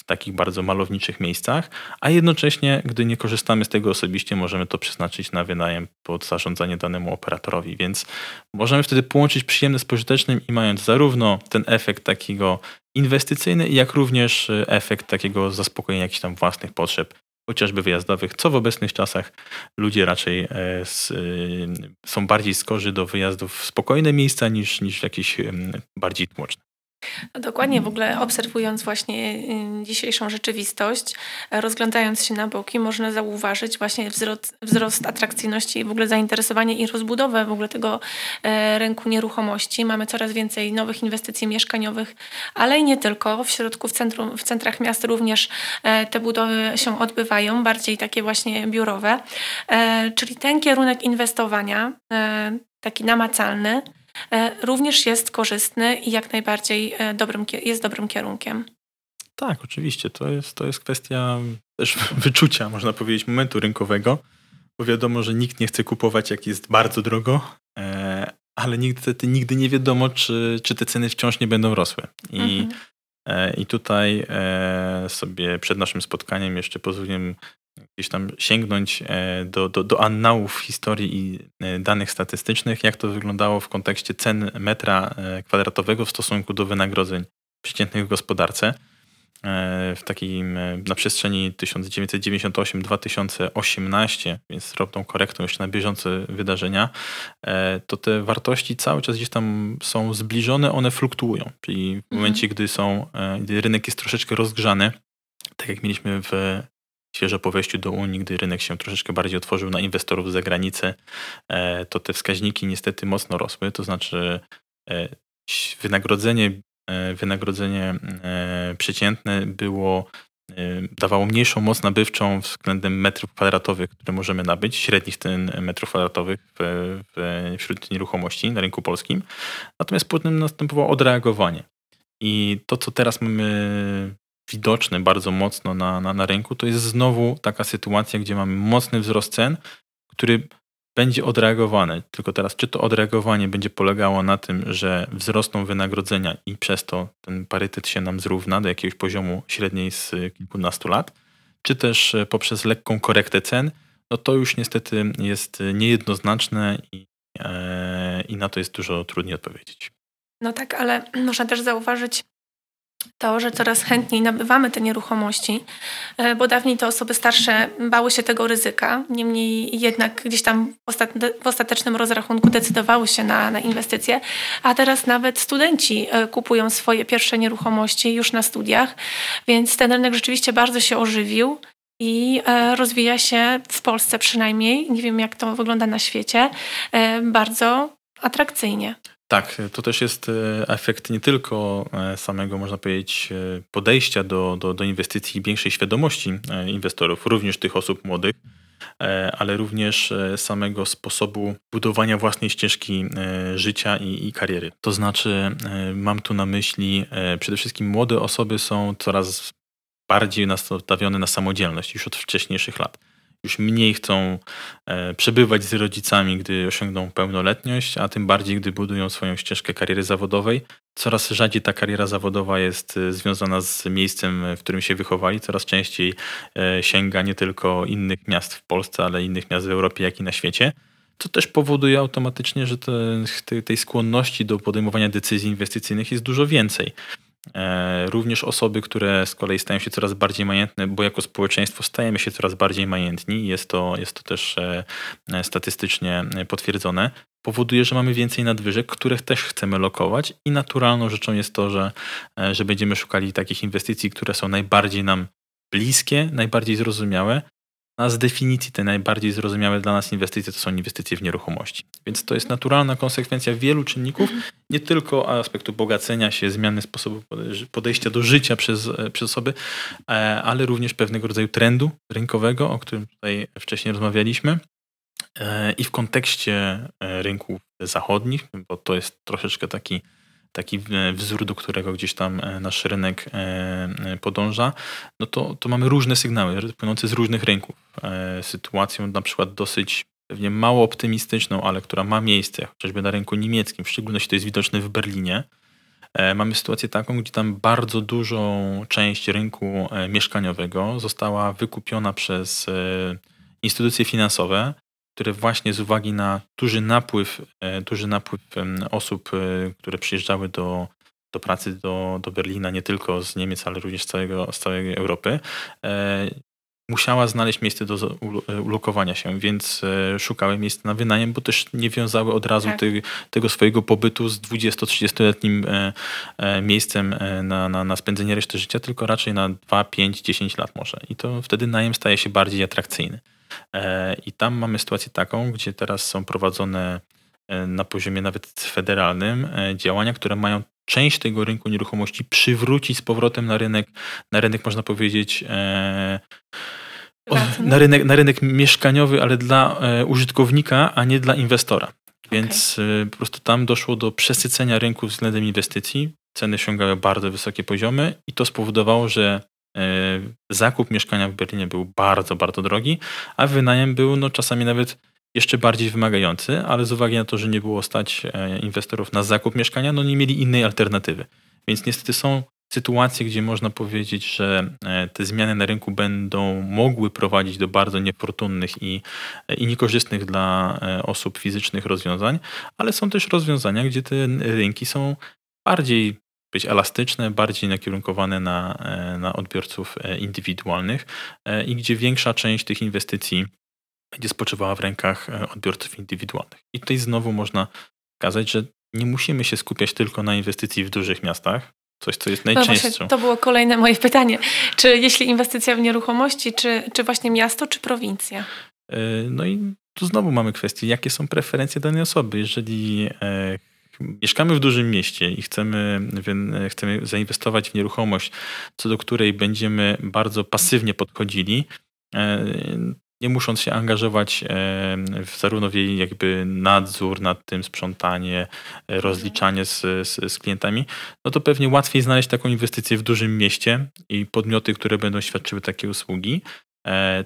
takich bardzo malowniczych miejscach, a jednocześnie, gdy nie korzystamy z tego osobiście, możemy to przeznaczyć na wynajem pod zarządzanie danemu operatorowi. Więc możemy wtedy połączyć przyjemne z pożytecznym i mając zarówno ten efekt takiego inwestycyjny, jak również e, efekt takiego zaspokojenia jakichś tam własnych potrzeb, chociażby wyjazdowych, co w obecnych czasach ludzie raczej e, są bardziej skorzy do wyjazdów w spokojne miejsca niż, niż jakieś bardziej tłoczne. No dokładnie, w ogóle obserwując właśnie y, dzisiejszą rzeczywistość, rozglądając się na boki, można zauważyć właśnie wzrost, wzrost atrakcyjności, w ogóle zainteresowanie i rozbudowę w ogóle tego e, rynku nieruchomości. Mamy coraz więcej nowych inwestycji mieszkaniowych, ale i nie tylko. W środku, w, centrum, w centrach miast również e, te budowy się odbywają, bardziej takie właśnie biurowe. E, czyli ten kierunek inwestowania, taki namacalny, również jest korzystny i jak najbardziej dobrym, jest dobrym kierunkiem. Tak, oczywiście. To jest, to jest kwestia też wyczucia, można powiedzieć, momentu rynkowego, bo wiadomo, że nikt nie chce kupować, jak jest bardzo drogo, ale nigdy, nigdy nie wiadomo, czy, czy te ceny wciąż nie będą rosły. I, mhm. e, i tutaj e, sobie przed naszym spotkaniem jeszcze pozwoliłem gdzieś tam sięgnąć e, do, do, do annałów historii i e, danych statystycznych, jak to wyglądało w kontekście cen metra e, kwadratowego w stosunku do wynagrodzeń przeciętnych w gospodarce. W takim, na przestrzeni 1998-2018, więc drobną korektą jeszcze na bieżące wydarzenia, to te wartości cały czas gdzieś tam są zbliżone, one fluktuują. Czyli w mhm. momencie, gdy są, gdy rynek jest troszeczkę rozgrzany, tak jak mieliśmy w świeżo po wejściu do Unii, gdy rynek się troszeczkę bardziej otworzył na inwestorów z zagranicy, to te wskaźniki niestety mocno rosły, to znaczy wynagrodzenie E, wynagrodzenie e, przeciętne było e, dawało mniejszą moc nabywczą względem metrów kwadratowych, które możemy nabyć, średnich ten metrów kwadratowych w, w, wśród nieruchomości na rynku polskim. Natomiast potem następowało odreagowanie. I to, co teraz mamy widoczne bardzo mocno na, na, na rynku, to jest znowu taka sytuacja, gdzie mamy mocny wzrost cen, który będzie odreagowane. Tylko teraz, czy to odreagowanie będzie polegało na tym, że wzrosną wynagrodzenia i przez to ten parytet się nam zrówna do jakiegoś poziomu średniej z kilkunastu lat, czy też e, poprzez lekką korektę cen, no to już niestety jest niejednoznaczne i, e, i na to jest dużo trudniej odpowiedzieć. No tak, ale można też zauważyć to, że coraz chętniej nabywamy te nieruchomości, e, bo dawniej te osoby starsze bały się tego ryzyka, niemniej jednak gdzieś tam w ostatecznym rozrachunku decydowały się na, na inwestycje, a teraz nawet studenci e, kupują swoje pierwsze nieruchomości już na studiach, więc ten rynek rzeczywiście bardzo się ożywił i e, rozwija się w Polsce przynajmniej, nie wiem jak to wygląda na świecie, bardzo atrakcyjnie. Tak, to też jest e, efekt nie tylko e, samego, można powiedzieć, e, podejścia do, do, do inwestycji większej świadomości inwestorów, również tych osób młodych, ale również samego sposobu budowania własnej ścieżki życia i, i, kariery. To znaczy, mam tu na myśli przede wszystkim młode osoby są coraz bardziej nastawione na samodzielność już od wcześniejszych lat już mniej chcą e, przebywać z rodzicami, gdy osiągną pełnoletność, a tym bardziej, gdy budują swoją ścieżkę kariery zawodowej. Coraz rzadziej ta kariera zawodowa jest e, związana z miejscem, w którym się wychowali. Coraz częściej e, sięga nie tylko innych miast w Polsce, ale innych miast w Europie, jak i na świecie. To też powoduje automatycznie, że te, tej skłonności do podejmowania decyzji inwestycyjnych jest dużo więcej. E, również osoby, które z kolei stają się coraz bardziej majętne, bo jako społeczeństwo stajemy się coraz bardziej majętni, jest to, jest to też e, e, statystycznie potwierdzone, powoduje, że mamy więcej nadwyżek, których też chcemy lokować i naturalną rzeczą jest to, że, że będziemy szukali takich inwestycji, które są najbardziej nam bliskie, najbardziej zrozumiałe, a z definicji te najbardziej zrozumiałe dla nas inwestycje to są inwestycje w nieruchomości. Więc to jest naturalna konsekwencja wielu czynników, nie tylko aspektu bogacenia się, zmiany sposobu podejścia do życia przez, przez osoby, e, ale również pewnego rodzaju trendu rynkowego, o którym tutaj wcześniej rozmawialiśmy. E, I w kontekście e, rynków zachodnich, bo to jest troszeczkę taki taki wzór, do którego gdzieś tam e, nasz rynek e, e, podąża, no to, to mamy różne sygnały płynące z różnych rynków. Sytuacją na przykład dosyć pewnie mało optymistyczną, ale która ma miejsce, chociażby na rynku niemieckim, w szczególności to jest widoczne w Berlinie. Mamy sytuację taką, gdzie tam bardzo dużą część rynku mieszkaniowego została wykupiona przez instytucje finansowe, które właśnie z uwagi na duży napływ, e, duży napływ osób, e, które przyjeżdżały do, do pracy do, do Berlina, nie tylko z Niemiec, ale również z, całego, z całej Europy, e, musiała znaleźć miejsce do ulokowania się, więc szukały miejsc na wynajem, bo też nie wiązały od razu tak. tego swojego pobytu z 20-30-letnim miejscem na, na, na spędzenie reszty życia, tylko raczej na 2, 5, 10 lat może. I to wtedy najem staje się bardziej atrakcyjny. E, I tam mamy sytuację taką, gdzie teraz są prowadzone e, na poziomie nawet federalnym e, działania, które mają część tego rynku nieruchomości przywrócić z powrotem na rynek, na rynek można powiedzieć, na rynek, na rynek mieszkaniowy, ale dla użytkownika, a nie dla inwestora. Więc okay. po prostu tam doszło do przesycenia rynku względem inwestycji. Ceny sięgały bardzo wysokie poziomy i to spowodowało, że zakup mieszkania w Berlinie był bardzo, bardzo drogi, a wynajem był no, czasami nawet jeszcze bardziej wymagający, ale z uwagi na to, że nie było stać e, inwestorów na zakup mieszkania, no nie mieli innej alternatywy. Więc niestety są sytuacje, gdzie można powiedzieć, że e, te zmiany na rynku będą mogły prowadzić do bardzo niefortunnych i, e, i niekorzystnych dla osób fizycznych rozwiązań, ale są też rozwiązania, gdzie te rynki są bardziej być elastyczne, bardziej nakierunkowane na, na odbiorców indywidualnych i gdzie większa część tych inwestycji będzie spoczywała w rękach e, odbiorców indywidualnych. I tutaj znowu można pokazać, że nie musimy się skupiać tylko na inwestycji w dużych miastach, coś, co jest najczęstszą. No to było kolejne moje pytanie. Czy jeśli inwestycja w nieruchomości, czy, czy właśnie miasto, czy prowincja? E, no i tu znowu mamy kwestię, jakie są preferencje danej osoby. Jeżeli e, mieszkamy w dużym mieście i chcemy, chcemy zainwestować w nieruchomość, co do której będziemy bardzo pasywnie podchodzili, nie musząc się angażować w zarówno w jej jakby nadzór nad tym, sprzątanie, e, rozliczanie z, z, z, klientami, no to pewnie łatwiej znaleźć taką inwestycję w dużym mieście i podmioty, które będą świadczyły takie usługi, e,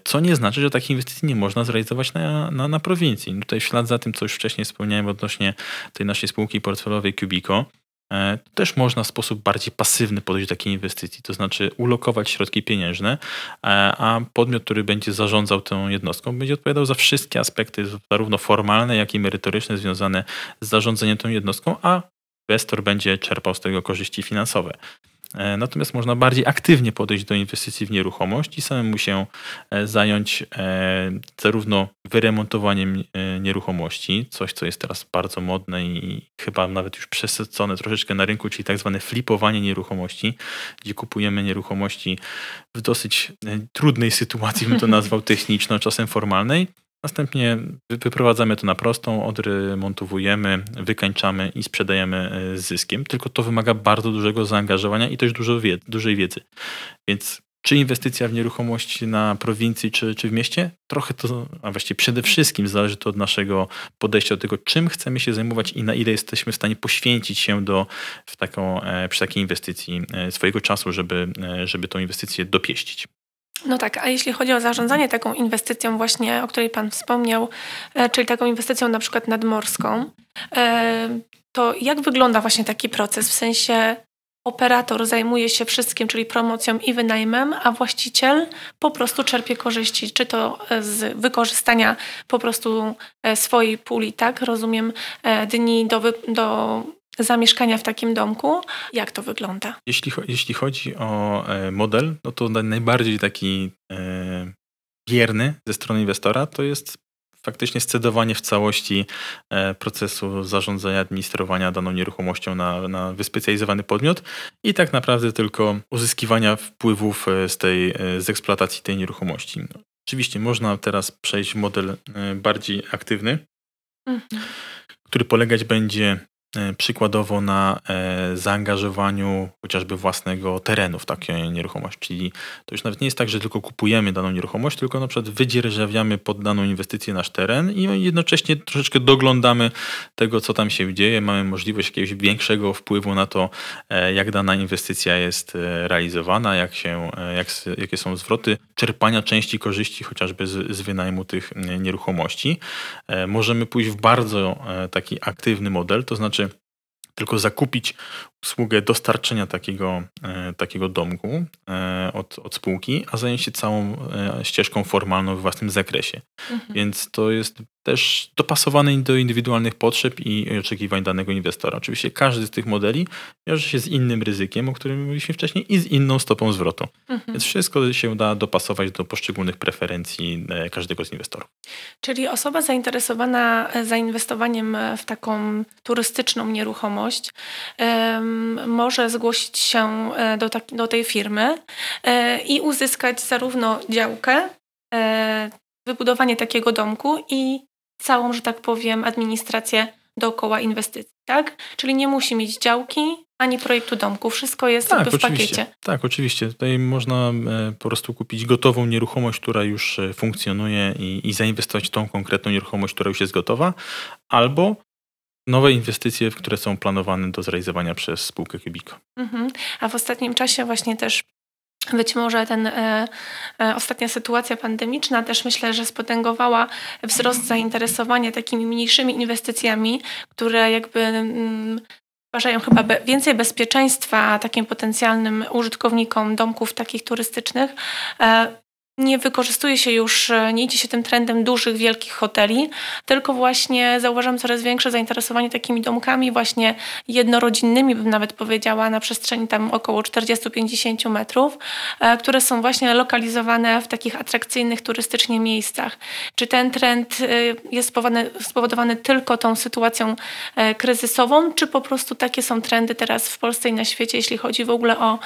co nie znaczy, że takiej inwestycji nie można zrealizować na, na, na prowincji. Tutaj w ślad za tym, co już wcześniej wspomniałem odnośnie tej naszej spółki portfelowej Cubico, E, też można w sposób bardziej pasywny podejść do takiej inwestycji, to znaczy ulokować środki pieniężne, e, a podmiot, który będzie zarządzał tą jednostką, będzie odpowiadał za wszystkie aspekty, zarówno formalne, jak i merytoryczne, związane z zarządzeniem tą jednostką, a inwestor będzie czerpał z tego korzyści finansowe. E, natomiast można bardziej aktywnie podejść do inwestycji w nieruchomość i samemu się e, zająć e, zarówno wyremontowaniem nieruchomości, coś co jest teraz bardzo modne i chyba nawet już przesycone troszeczkę na rynku, czyli tak zwane flipowanie nieruchomości, gdzie kupujemy nieruchomości w dosyć trudnej sytuacji, bym to nazwał techniczno, czasem formalnej, Następnie wyprowadzamy to na prostą, odremontowujemy, wykańczamy i sprzedajemy e, z zyskiem. Tylko to wymaga bardzo dużego zaangażowania i też dużo wiedzy, dużej wiedzy. Więc czy inwestycja w nieruchomości na prowincji, czy, czy w mieście? Trochę to, a właściwie przede wszystkim zależy to od naszego podejścia do tego, czym chcemy się zajmować i na ile jesteśmy w stanie poświęcić się do, w taką, e, przy takiej inwestycji e, swojego czasu, żeby, żeby tą inwestycję dopieścić. No tak, a jeśli chodzi o zarządzanie taką inwestycją właśnie, o której Pan wspomniał, e, czyli taką inwestycją na przykład nadmorską, e, to jak wygląda właśnie taki proces? W sensie operator zajmuje się wszystkim, czyli promocją i wynajmem, a właściciel po prostu czerpie korzyści, czy to z wykorzystania po prostu e, swojej puli, tak? Rozumiem, dni do, do zamieszkania w takim domku. Jak to wygląda? Jeśli, jeśli chodzi o e, model, no to najbardziej taki e, bierny ze strony inwestora to jest faktycznie scedowanie w całości e, procesu zarządzania, administrowania daną nieruchomością na, na wyspecjalizowany podmiot i tak naprawdę tylko uzyskiwania wpływów z, tej, z eksploatacji tej nieruchomości. No, oczywiście można teraz przejść w model bardziej aktywny, mhm. który polegać będzie E, przykładowo na e, zaangażowaniu chociażby własnego terenu w takie nieruchomość. Czyli to już nawet nie jest tak, że tylko kupujemy daną nieruchomość, tylko na przykład wydzierżawiamy pod daną inwestycję nasz teren i jednocześnie troszeczkę doglądamy tego, co tam się dzieje. Mamy możliwość jakiegoś większego wpływu na to, e, jak dana inwestycja jest realizowana, jak się, jak, jakie są zwroty czerpania części korzyści chociażby z, z wynajmu tych nieruchomości. Możemy pójść w bardzo taki aktywny model, to znaczy tylko zakupić usługę dostarczenia takiego, e, takiego domku e, od, od spółki, a zająć się całą e, ścieżką formalną w własnym zakresie. Mhm. Więc to jest też dopasowane do indywidualnych potrzeb i oczekiwań danego inwestora. Oczywiście każdy z tych modeli wiąże się z innym ryzykiem, o którym mówiliśmy wcześniej, i z inną stopą zwrotu. Mhm. Więc wszystko się da dopasować do poszczególnych preferencji każdego z inwestorów. Czyli osoba zainteresowana zainwestowaniem w taką turystyczną nieruchomość, może zgłosić się e, do, tak, do tej firmy e, i uzyskać zarówno działkę, e, wybudowanie takiego domku i całą, że tak powiem, administrację dookoła inwestycji, tak? Czyli nie musi mieć działki ani projektu domku. Wszystko jest tak, w pakiecie. Tak, oczywiście. Tutaj można po prostu kupić gotową nieruchomość, która już funkcjonuje i, i zainwestować w tą konkretną nieruchomość, która już jest gotowa, albo nowe inwestycje, które są planowane do zrealizowania przez spółkę Kubiko. Mhm. A w ostatnim czasie właśnie też być może ten e, e, ostatnia sytuacja pandemiczna też myślę, że spotęgowała wzrost zainteresowania takimi mniejszymi inwestycjami, które jakby mm, chyba be, więcej bezpieczeństwa takim potencjalnym użytkownikom domków takich turystycznych. E, nie wykorzystuje się już, e, nie idzie się tym trendem dużych, wielkich hoteli, tylko właśnie zauważam coraz większe zainteresowanie takimi domkami właśnie jednorodzinnymi, bym nawet powiedziała, na przestrzeni tam około 40-50 metrów, e, które są właśnie lokalizowane w takich atrakcyjnych turystycznie miejscach. Czy ten trend e, jest spowodowany, spowodowany tylko tą sytuacją kryzysową, czy po prostu takie są trendy teraz w Polsce i na świecie, jeśli chodzi w ogóle o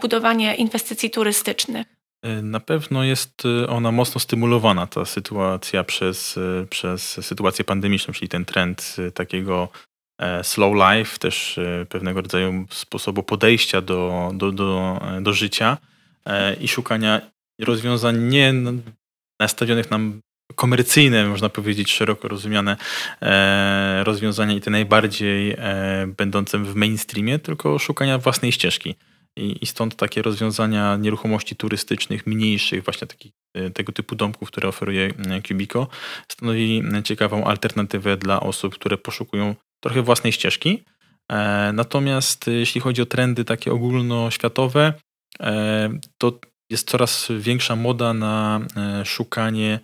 budowanie inwestycji turystycznych? E, na pewno jest e, ona mocno stymulowana, ta sytuacja, przez, e, przez sytuację pandemiczną, czyli ten trend takiego slow life, też pewnego rodzaju sposobu podejścia do, do, do, do życia i szukania rozwiązań nie nastawionych nam komercyjne, można powiedzieć, szeroko rozumiane rozwiązania i te najbardziej będące w mainstreamie, tylko szukania własnej ścieżki. I, I, stąd takie rozwiązania nieruchomości turystycznych, mniejszych, właśnie takich, e, tego typu domków, które oferuje Cubico, e, stanowi e, ciekawą alternatywę dla osób, które poszukują trochę własnej ścieżki. Natomiast jeśli chodzi o trendy takie ogólnoświatowe, to jest coraz większa moda na szukanie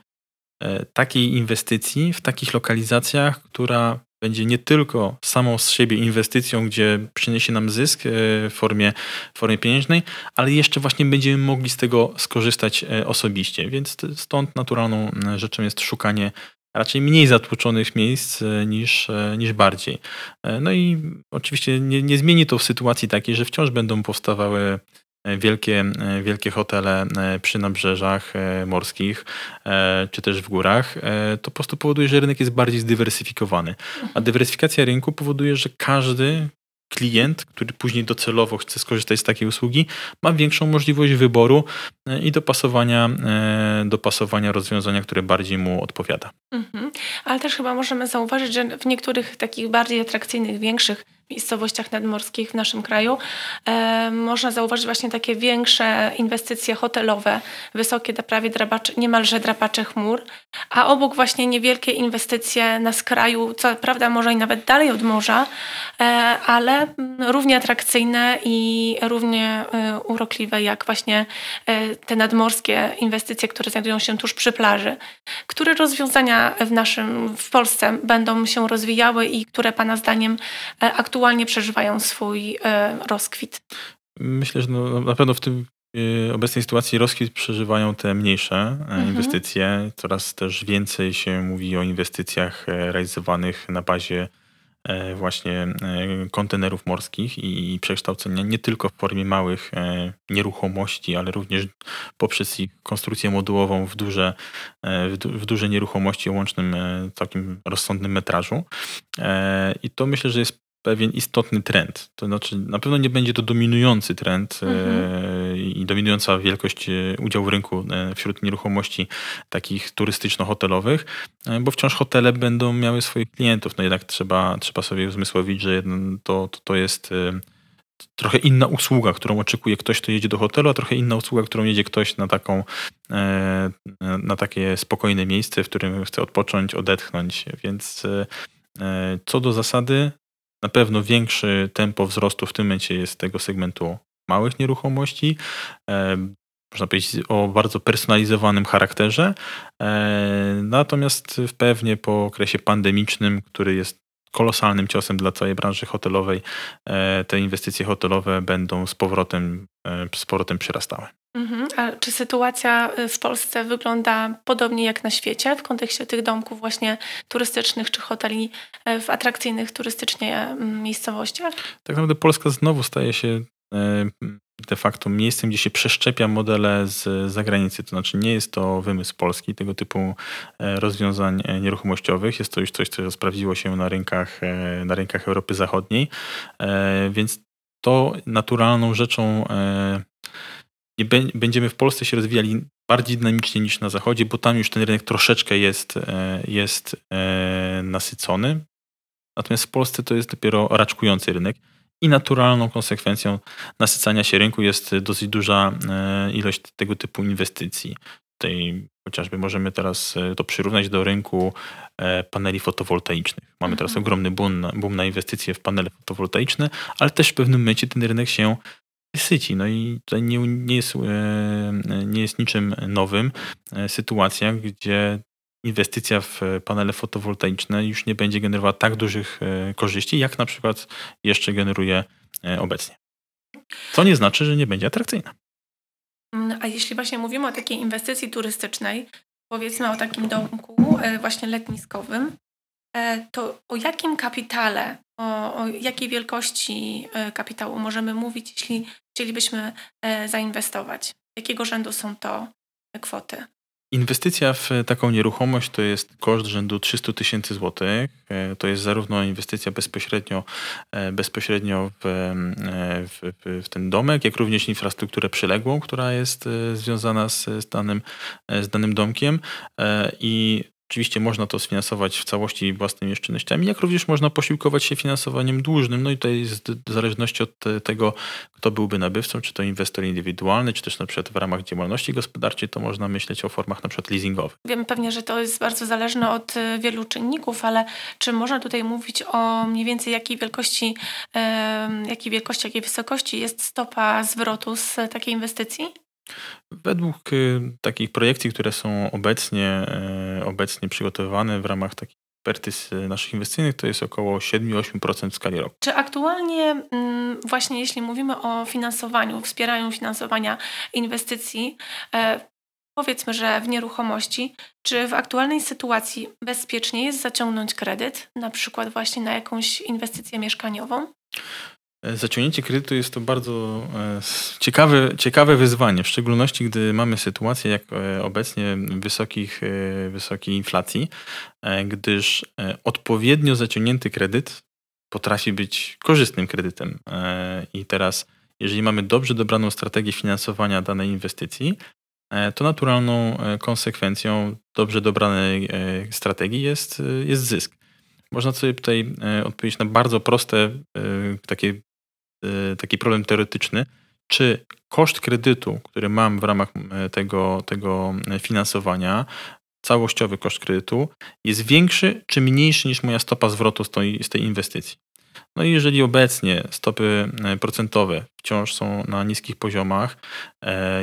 takiej inwestycji w takich lokalizacjach, która będzie nie tylko samą z siebie inwestycją, gdzie przyniesie nam zysk e, w formie, w formie pieniężnej, ale jeszcze właśnie będziemy mogli z tego skorzystać e, osobiście. Więc stąd naturalną rzeczą jest szukanie raczej mniej zatłoczonych miejsc e, niż, niż bardziej. No i oczywiście nie, nie zmieni to w sytuacji takiej, że wciąż będą powstawały E, wielkie, e, wielkie hotele e, przy nabrzeżach morskich, czy też w górach, to po prostu powoduje, że rynek jest bardziej zdywersyfikowany. A mhm. dywersyfikacja rynku powoduje, że każdy klient, który później docelowo chce skorzystać z takiej usługi, ma większą możliwość wyboru i dopasowania, dopasowania rozwiązania, które bardziej mu odpowiada. Mhm. Ale też chyba możemy zauważyć, że w niektórych takich bardziej atrakcyjnych, większych miejscowościach nadmorskich w naszym kraju e, można zauważyć właśnie takie większe inwestycje hotelowe, wysokie, prawie drabacze, niemalże drapacze chmur, a obok właśnie niewielkie inwestycje na skraju, co prawda może i nawet dalej od morza, e, ale równie atrakcyjne i równie e, urokliwe jak właśnie e, te nadmorskie inwestycje, które znajdują się tuż przy plaży. Które rozwiązania w naszym, w Polsce będą się rozwijały i które Pana zdaniem e, aktualnie aktualnie przeżywają swój e, rozkwit? Myślę, że no, na pewno w tym e, obecnej sytuacji rozkwit przeżywają te mniejsze e, mhm. inwestycje. Coraz też więcej się mówi o inwestycjach realizowanych na bazie właśnie kontenerów morskich i przekształcenia nie tylko w formie małych nieruchomości, ale również poprzez ich konstrukcję modułową w duże, w duże nieruchomości o łącznym takim rozsądnym metrażu. I to myślę, że jest pewien istotny trend. To znaczy, na pewno nie będzie to dominujący trend mhm. i dominująca wielkość e, udziału w rynku e, wśród nieruchomości takich turystyczno-hotelowych, bo wciąż hotele będą miały swoich klientów. No jednak trzeba, trzeba sobie uzmysłowić, że to, to, to jest trochę inna usługa, którą oczekuje ktoś, kto jedzie do hotelu, a trochę inna usługa, którą jedzie ktoś na taką, na takie spokojne miejsce, w którym chce odpocząć, odetchnąć. Więc co do zasady, na pewno większy tempo wzrostu w tym momencie jest tego segmentu małych nieruchomości. E, można powiedzieć o bardzo personalizowanym charakterze. E, natomiast pewnie po okresie pandemicznym, który jest kolosalnym ciosem dla całej branży hotelowej, e, te inwestycje hotelowe będą z powrotem, z powrotem przyrastały. Mhm. A czy sytuacja y, w Polsce wygląda podobnie jak na świecie w kontekście tych domków właśnie turystycznych czy hoteli y, w atrakcyjnych turystycznie mm, miejscowościach? Tak naprawdę Polska znowu staje się y, de facto miejscem, gdzie się przeszczepia modele z zagranicy. To znaczy nie jest to wymysł polski, tego typu rozwiązań nieruchomościowych. Jest to już coś, co sprawdziło się na rynkach, na rynkach Europy Zachodniej, więc to naturalną rzeczą nie będziemy w Polsce się rozwijali bardziej dynamicznie niż na Zachodzie, bo tam już ten rynek troszeczkę jest, e, jest e, nasycony. Natomiast w Polsce to jest dopiero raczkujący rynek i naturalną konsekwencją nasycania się rynku jest dosyć duża e, ilość tego typu inwestycji. Tutaj chociażby możemy teraz to przyrównać do rynku paneli fotowoltaicznych. Mamy teraz mhm. ogromny boom na, boom na inwestycje w panele fotowoltaiczne, ale też w pewnym momencie ten rynek się syci. No i to nie, nie, jest, nie jest niczym nowym sytuacja, gdzie inwestycja w panele fotowoltaiczne już nie będzie generowała tak dużych e, korzyści, jak na przykład jeszcze generuje e, obecnie. Co nie znaczy, że nie będzie atrakcyjna. Mm, a jeśli właśnie mówimy o takiej inwestycji turystycznej, powiedzmy o takim domku e, właśnie letniskowym, to o jakim kapitale, o, o jakiej wielkości kapitału możemy mówić, jeśli chcielibyśmy zainwestować? Jakiego rzędu są to kwoty? Inwestycja w taką nieruchomość to jest koszt rzędu 300 tysięcy złotych. E, to jest zarówno inwestycja bezpośrednio, e, bezpośrednio w, e, w, w, ten domek, jak również infrastrukturę przyległą, która jest związana z, z, danym, z danym domkiem. I Oczywiście można to sfinansować w całości własnymi oszczędnościami, jak również można posiłkować się finansowaniem dłużnym. No i tutaj jest w zależności od tego, kto byłby nabywcą, czy to inwestor indywidualny, czy też na przykład w ramach działalności gospodarczej, to można myśleć o formach na przykład leasingowych. Wiem pewnie, że to jest bardzo zależne od e, wielu czynników, ale czy można tutaj mówić o mniej więcej jakiej wielkości, jakiej wielkości, jakiej wysokości jest stopa zwrotu z takiej inwestycji? Według y, takich projekcji, które są obecnie, y, obecnie przygotowywane w ramach takich ekspertyz y, naszych inwestycyjnych, to jest około 7-8% w skali roku. Czy aktualnie mm, właśnie jeśli mówimy o finansowaniu, wspieraniu finansowania inwestycji, e, powiedzmy, że w nieruchomości, czy w aktualnej sytuacji bezpiecznie jest zaciągnąć kredyt, na przykład właśnie na jakąś inwestycję mieszkaniową? E, zaciągnięcie kredytu jest to bardzo e, ciekawe, ciekawe wyzwanie, w szczególności gdy mamy sytuację jak e, obecnie wysokich, wysokiej inflacji, gdyż odpowiednio zaciągnięty kredyt potrafi być korzystnym kredytem. I teraz, jeżeli mamy dobrze dobraną strategię finansowania danej inwestycji, to naturalną konsekwencją dobrze dobranej strategii jest, jest zysk. Można sobie tutaj odpowiedzieć na bardzo proste, takie taki problem teoretyczny, czy koszt kredytu, który mam w ramach y, tego, tego finansowania, całościowy koszt kredytu, jest większy czy mniejszy niż moja stopa zwrotu z tej, z tej inwestycji. No i jeżeli obecnie stopy y, procentowe wciąż są na niskich poziomach,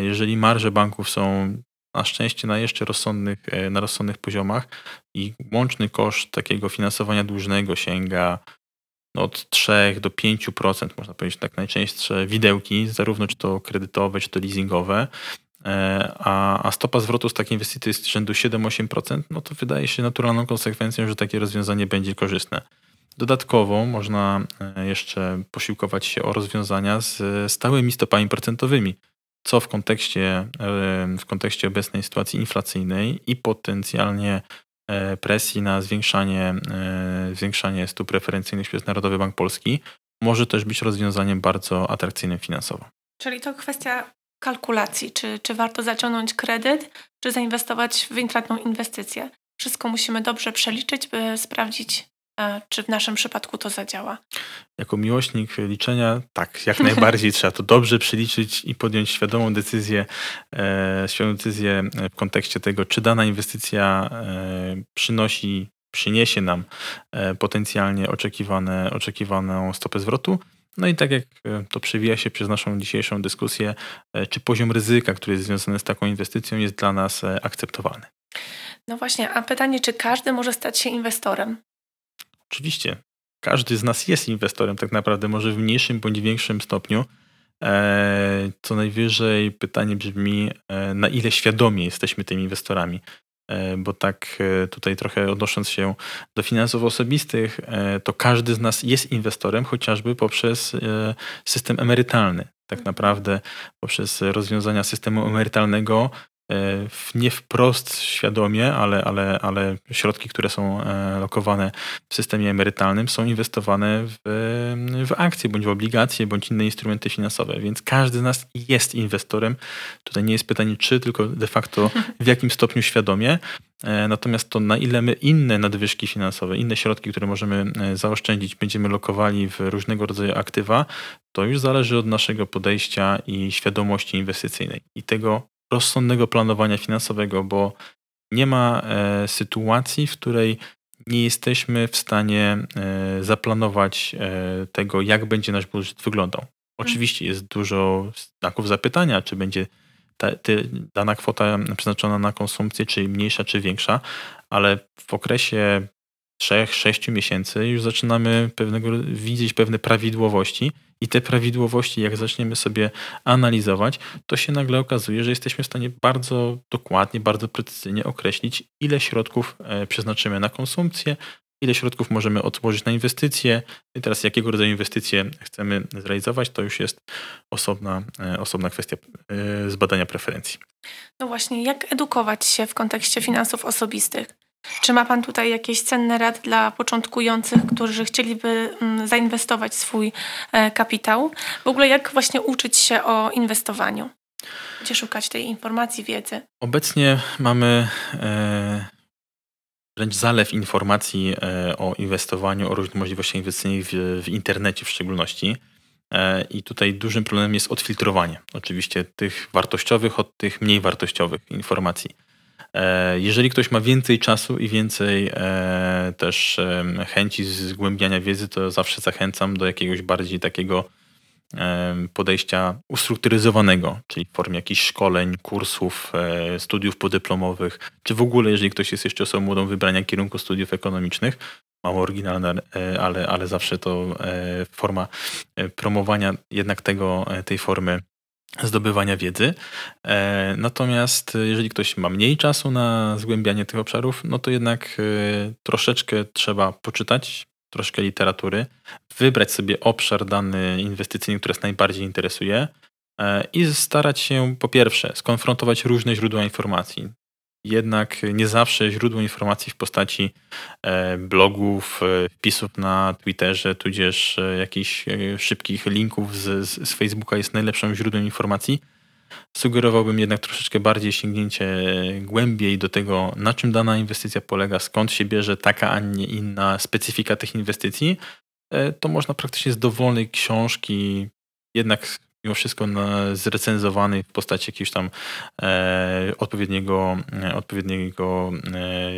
jeżeli marże banków są na szczęście na jeszcze rozsądnych, na rozsądnych poziomach i łączny koszt takiego finansowania dłużnego sięga no, od 3 do 5%, można powiedzieć tak najczęstsze widełki, zarówno czy to kredytowe, czy to leasingowe, e, a, a stopa zwrotu z takiej inwestycji jest rzędu 7-8%, no to wydaje się naturalną konsekwencją, że takie rozwiązanie będzie korzystne. Dodatkowo można e, jeszcze posiłkować się o rozwiązania z stałymi stopami procentowymi, co w kontekście, e, w kontekście obecnej sytuacji inflacyjnej i potencjalnie presji na zwiększanie, e, zwiększanie stóp referencyjnych przez Narodowy Bank Polski może też być rozwiązaniem bardzo atrakcyjnym finansowo. Czyli to kwestia kalkulacji, czy, czy warto zaciągnąć kredyt, czy zainwestować w intratną inwestycję. Wszystko musimy dobrze przeliczyć, by sprawdzić, czy w naszym przypadku to zadziała? Jako miłośnik liczenia, tak, jak najbardziej trzeba to dobrze przeliczyć i podjąć świadomą decyzję, e, świadomą decyzję w kontekście tego, czy dana inwestycja e, przynosi, przyniesie nam e, potencjalnie oczekiwane, oczekiwaną stopę zwrotu. No i tak jak e, to przewija się przez naszą dzisiejszą dyskusję, e, czy poziom ryzyka, który jest związany z taką inwestycją, jest dla nas e, akceptowalny. No właśnie, a pytanie, czy każdy może stać się inwestorem? Oczywiście, każdy z nas jest inwestorem, tak naprawdę, może w mniejszym bądź większym stopniu. E, co najwyżej pytanie brzmi, e, na ile świadomie jesteśmy tymi inwestorami. E, bo tak tutaj trochę odnosząc się do finansów osobistych, to każdy z nas jest inwestorem, chociażby poprzez system emerytalny. Tak naprawdę poprzez rozwiązania systemu emerytalnego nie wprost świadomie, ale, ale, ale środki, które są lokowane w systemie emerytalnym są inwestowane w, w akcje, bądź w obligacje, bądź inne instrumenty finansowe, więc każdy z nas jest inwestorem. Tutaj nie jest pytanie czy, tylko de facto w jakim stopniu świadomie. Natomiast to na ile my inne nadwyżki finansowe, inne środki, które możemy zaoszczędzić, będziemy lokowali w różnego rodzaju aktywa, to już zależy od naszego podejścia i świadomości inwestycyjnej i tego rozsądnego planowania finansowego, bo nie ma e, sytuacji, w której nie jesteśmy w stanie e, zaplanować e, tego, jak będzie nasz budżet wyglądał. Oczywiście jest dużo znaków zapytania, czy będzie ta, dana kwota przeznaczona na konsumpcję, czy mniejsza, czy większa, ale w okresie 3-6 miesięcy już zaczynamy pewnego, widzieć pewne prawidłowości i te prawidłowości, jak zaczniemy sobie analizować, to się nagle okazuje, że jesteśmy w stanie bardzo dokładnie, bardzo precyzyjnie określić, ile środków e, przeznaczymy na konsumpcję, ile środków możemy odłożyć na inwestycje i teraz jakiego rodzaju inwestycje chcemy zrealizować, to już jest osobna, e, osobna kwestia e, zbadania preferencji. No właśnie, jak edukować się w kontekście finansów osobistych? Czy ma Pan tutaj jakieś cenne rad dla początkujących, którzy chcieliby mm, zainwestować swój e, kapitał? W ogóle jak właśnie uczyć się o inwestowaniu? Gdzie szukać tej informacji, wiedzy? Obecnie mamy e, wręcz zalew informacji e, o inwestowaniu, o różnych możliwościach inwestycyjnych w, w internecie w szczególności. I tutaj dużym problemem jest odfiltrowanie oczywiście tych wartościowych od tych mniej wartościowych informacji. E, jeżeli ktoś ma więcej czasu i więcej e, też chęci zgłębiania wiedzy, to zawsze zachęcam do jakiegoś bardziej takiego podejścia ustrukturyzowanego, czyli w formie jakichś szkoleń, kursów, e, studiów podyplomowych, czy w ogóle, jeżeli ktoś jest jeszcze osobą młodą, wybrania kierunku studiów ekonomicznych, mało oryginalne, ale, ale zawsze to forma promowania jednak tego, tej formy zdobywania wiedzy. E, natomiast jeżeli ktoś ma mniej czasu na zgłębianie tych obszarów, no to jednak e, troszeczkę trzeba poczytać, troszkę literatury, wybrać sobie obszar dany inwestycyjny, który nas najbardziej interesuje e, i starać się po pierwsze skonfrontować różne źródła informacji jednak nie zawsze źródło informacji w postaci e, blogów, e, wpisów na Twitterze, tudzież e, jakichś szybkich linków z, z Facebooka jest najlepszym źródłem informacji. Sugerowałbym jednak troszeczkę bardziej sięgnięcie głębiej do tego, na czym dana inwestycja polega, skąd się bierze taka, a nie inna specyfika tych inwestycji. To można praktycznie z dowolnej książki jednak mimo wszystko zrecenzowany w postaci jakiegoś tam e, odpowiedniego, e, odpowiedniego e,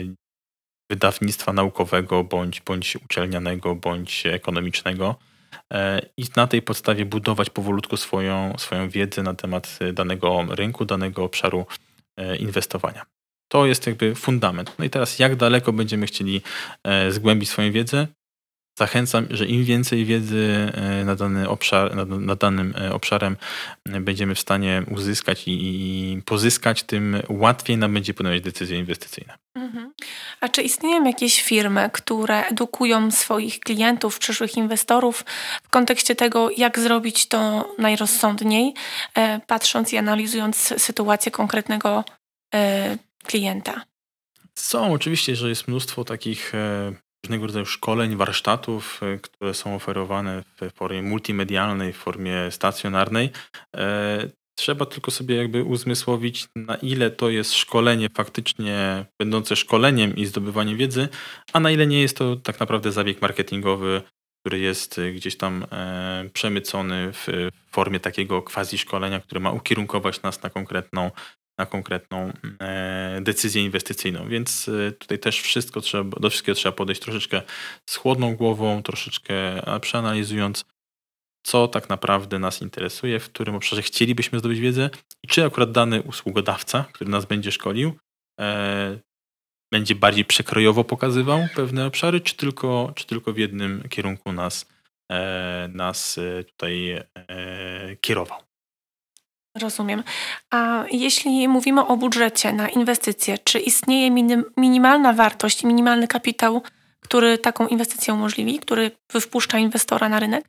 wydawnictwa naukowego, bądź, bądź uczelnianego, bądź ekonomicznego e, i na tej podstawie budować powolutku swoją, swoją wiedzę na temat danego rynku, danego obszaru e, inwestowania. To jest jakby fundament. No i teraz, jak daleko będziemy chcieli zgłębić swoją wiedzę? Zachęcam, że im więcej wiedzy e, na, dany obszar, na, na danym e, obszarem e, będziemy w stanie uzyskać i, i, pozyskać, tym łatwiej nam będzie podejmować decyzje inwestycyjne. Mhm. A czy istnieją jakieś firmy, które edukują swoich klientów, przyszłych inwestorów w kontekście tego, jak zrobić to najrozsądniej, patrząc i analizując sytuację konkretnego klienta? Są oczywiście, że jest mnóstwo takich różnego rodzaju szkoleń, warsztatów, e, które są oferowane w formie multimedialnej, w formie stacjonarnej. E, trzeba tylko sobie jakby uzmysłowić, na ile to jest szkolenie faktycznie będące szkoleniem i zdobywaniem wiedzy, a na ile nie jest to tak naprawdę zabieg marketingowy, który jest e, gdzieś tam przemycony w formie takiego quasi szkolenia, które ma ukierunkować nas na konkretną na konkretną e, decyzję inwestycyjną. Więc e, tutaj też wszystko trzeba, do wszystkiego trzeba podejść troszeczkę z chłodną głową, troszeczkę przeanalizując, co tak naprawdę nas interesuje, w którym obszarze chcielibyśmy zdobyć wiedzę i czy akurat dany usługodawca, który nas będzie szkolił, e, będzie bardziej przekrojowo pokazywał pewne obszary, czy tylko, czy tylko w jednym kierunku nas, nas tutaj kierował. Rozumiem. A jeśli mówimy o budżecie na inwestycje, czy istnieje minim, minimalna wartość, minimalny kapitał, który taką inwestycję umożliwi, który wpuszcza inwestora na rynek?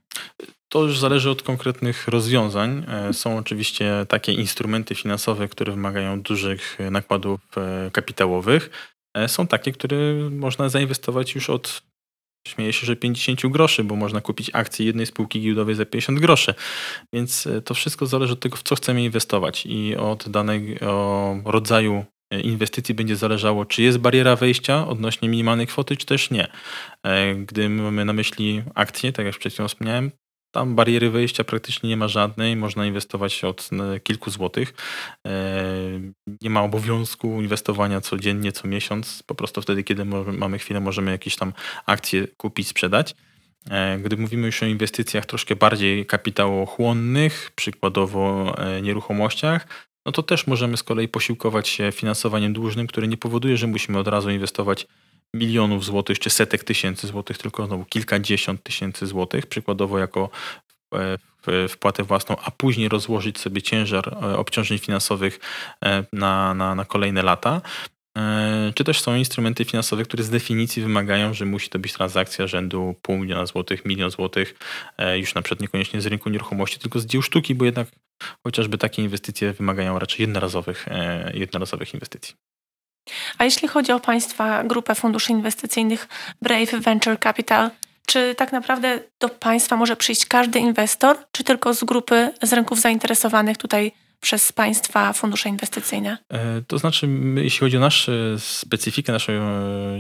To już zależy od konkretnych rozwiązań. E, są oczywiście takie instrumenty finansowe, które wymagają dużych nakładów e, kapitałowych. E, są takie, które można zainwestować już od Śmieję się, że 50 groszy, bo można kupić akcje jednej spółki giełdowej za 50 groszy. Więc to wszystko zależy od tego, w co chcemy inwestować i od danego rodzaju inwestycji będzie zależało, czy jest bariera wejścia odnośnie minimalnej kwoty, czy też nie. Gdy mamy na myśli akcje, tak jak przed chwilą wspomniałem, tam bariery wejścia praktycznie nie ma żadnej, można inwestować od e, kilku złotych. E, nie ma obowiązku inwestowania codziennie, co miesiąc. Po prostu wtedy, kiedy mamy chwilę, możemy jakieś tam akcje kupić, sprzedać. E, gdy mówimy już o inwestycjach troszkę bardziej kapitałochłonnych, przykładowo nieruchomościach, no to też możemy z kolei posiłkować się finansowaniem dłużnym, które nie powoduje, że musimy od razu inwestować milionów złotych czy setek tysięcy złotych, tylko znowu kilkadziesiąt tysięcy złotych, przykładowo jako e, wpłatę własną, a później rozłożyć sobie ciężar e, obciążeń finansowych e, na, na, na kolejne lata. Czy też są instrumenty finansowe, które z definicji wymagają, że musi to być transakcja rzędu pół miliona złotych, milion złotych, już na przykład niekoniecznie z rynku nieruchomości, tylko z dzieł sztuki, bo jednak chociażby takie inwestycje wymagają raczej jednorazowych, jednorazowych inwestycji. A jeśli chodzi o Państwa grupę funduszy inwestycyjnych Brave Venture Capital, czy tak naprawdę do Państwa może przyjść każdy inwestor, czy tylko z grupy, z rynków zainteresowanych tutaj przez państwa fundusze inwestycyjne? E, to znaczy, my, jeśli chodzi o naszą specyfikę naszej e,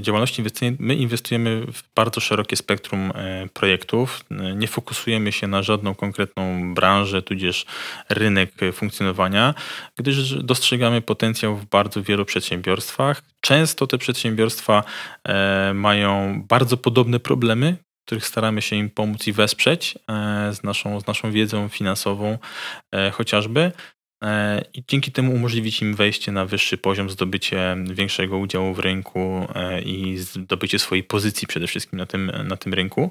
działalności inwestycyjnej, my inwestujemy w bardzo szerokie spektrum e, projektów. Nie fokusujemy się na żadną konkretną branżę, tudzież rynek funkcjonowania, gdyż dostrzegamy potencjał w bardzo wielu przedsiębiorstwach. Często te przedsiębiorstwa mają bardzo podobne problemy, których staramy się im pomóc i wesprzeć z naszą, z naszą wiedzą finansową chociażby. E, i dzięki temu umożliwić im wejście na wyższy poziom, zdobycie większego udziału w rynku e, i zdobycie swojej pozycji przede wszystkim na tym, na tym rynku.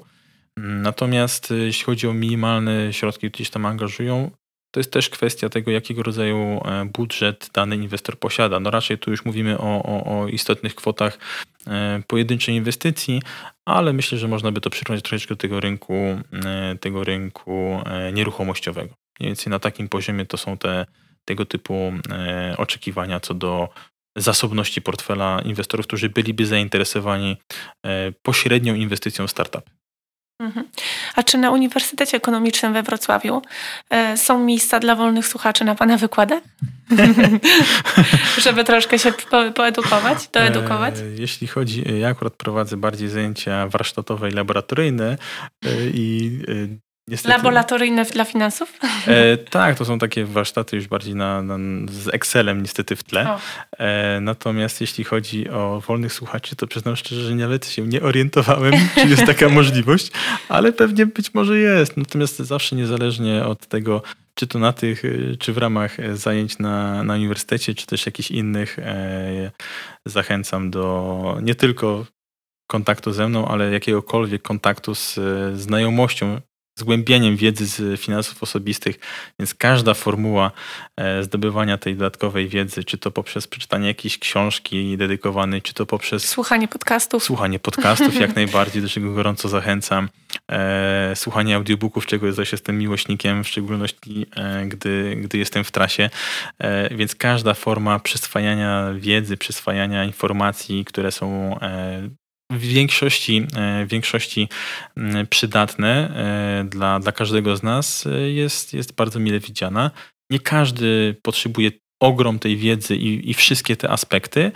Natomiast e, jeśli chodzi o minimalne środki, które gdzieś tam angażują, to jest też kwestia tego, jakiego rodzaju budżet dany inwestor posiada. No raczej tu już mówimy o, o, o istotnych kwotach pojedynczej inwestycji, ale myślę, że można by to przyrównać troszeczkę do tego rynku, tego rynku nieruchomościowego. Mniej więcej na takim poziomie to są te tego typu e, oczekiwania co do zasobności portfela inwestorów, którzy byliby zainteresowani e, pośrednią inwestycją w startup. Mhm. A czy na Uniwersytecie Ekonomicznym we Wrocławiu e, są miejsca dla wolnych słuchaczy na Pana wykładach? Żeby troszkę się po, poedukować, doedukować? Jeśli chodzi, ja akurat prowadzę bardziej zajęcia warsztatowe i laboratoryjne i Niestety, Laboratoryjne dla finansów? E, tak, to są takie warsztaty już bardziej na, na z Excelem niestety w tle. E, natomiast jeśli chodzi o wolnych słuchaczy, to przyznam szczerze, że nawet się nie orientowałem, czy jest taka możliwość, ale pewnie być może jest. Natomiast zawsze niezależnie od tego, czy to na tych, czy w ramach zajęć na, na uniwersytecie, czy też jakichś innych, e, zachęcam do nie tylko kontaktu ze mną, ale jakiegokolwiek kontaktu z znajomością zgłębieniem wiedzy z finansów osobistych, więc każda formuła e, zdobywania tej dodatkowej wiedzy, czy to poprzez przeczytanie jakiejś książki dedykowanej, czy to poprzez słuchanie podcastów. Słuchanie podcastów jak najbardziej, do czego gorąco zachęcam. E, słuchanie audiobooków, czego zaś jestem miłośnikiem, w szczególności e, gdy, gdy jestem w trasie. Więc każda forma przyswajania wiedzy, przyswajania informacji, które są w większości, e, w większości przydatne e, dla, dla każdego z nas e, jest, jest bardzo mile widziana. Nie każdy potrzebuje ogrom tej wiedzy i, i wszystkie te aspekty.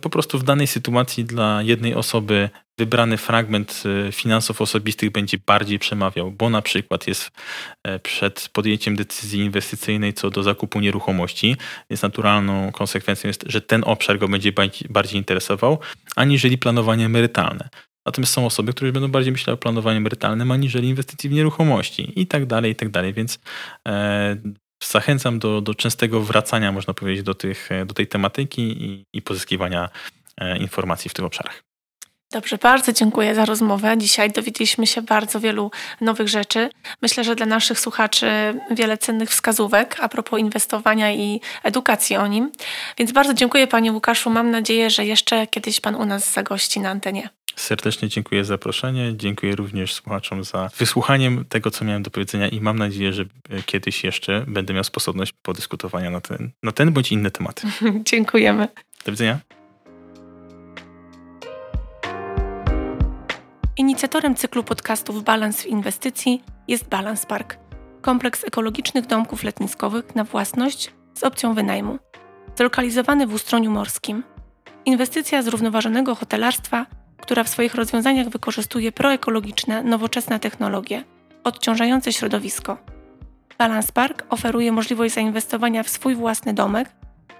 Po prostu w danej sytuacji dla jednej osoby wybrany fragment e, finansów osobistych będzie bardziej przemawiał, bo na przykład jest e, przed podjęciem decyzji inwestycyjnej co do zakupu nieruchomości, więc naturalną konsekwencją jest, że ten obszar go będzie bardziej interesował, aniżeli planowanie emerytalne. Natomiast są osoby, które będą bardziej myślały o planowaniu emerytalnym, aniżeli inwestycji w nieruchomości i tak dalej, i tak dalej. Więc e, zachęcam do, do częstego wracania, można powiedzieć, do, tych, do tej tematyki i, i pozyskiwania e, informacji w tych obszarach. Dobrze, bardzo dziękuję za rozmowę. Dzisiaj dowiedzieliśmy się bardzo wielu nowych rzeczy. Myślę, że dla naszych słuchaczy wiele cennych wskazówek a propos inwestowania i edukacji o nim. Więc bardzo dziękuję Panie Łukaszu. Mam nadzieję, że jeszcze kiedyś Pan u nas zagości na antenie. Serdecznie dziękuję za zaproszenie. Dziękuję również słuchaczom za wysłuchaniem tego, co miałem do powiedzenia i mam nadzieję, że kiedyś jeszcze będę miał sposobność podyskutowania na ten, na ten bądź inne tematy. Dziękujemy. Do widzenia. Inicjatorem cyklu podcastów Balans w Inwestycji jest Balance Park, kompleks ekologicznych domków letniskowych na własność z opcją wynajmu, zlokalizowany w Ustroniu Morskim. Inwestycja zrównoważonego hotelarstwa, która w swoich rozwiązaniach wykorzystuje proekologiczne, nowoczesne technologie, odciążające środowisko. Balance Park oferuje możliwość zainwestowania w swój własny domek,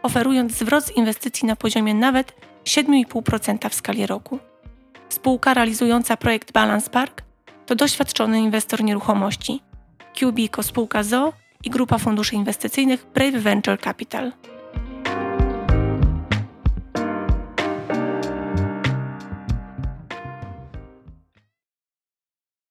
oferując zwrot z inwestycji na poziomie nawet 7,5% w skali roku. Spółka realizująca projekt Balance Park to doświadczony inwestor nieruchomości. QBICO spółka ZO i grupa funduszy inwestycyjnych Brave Venture Capital.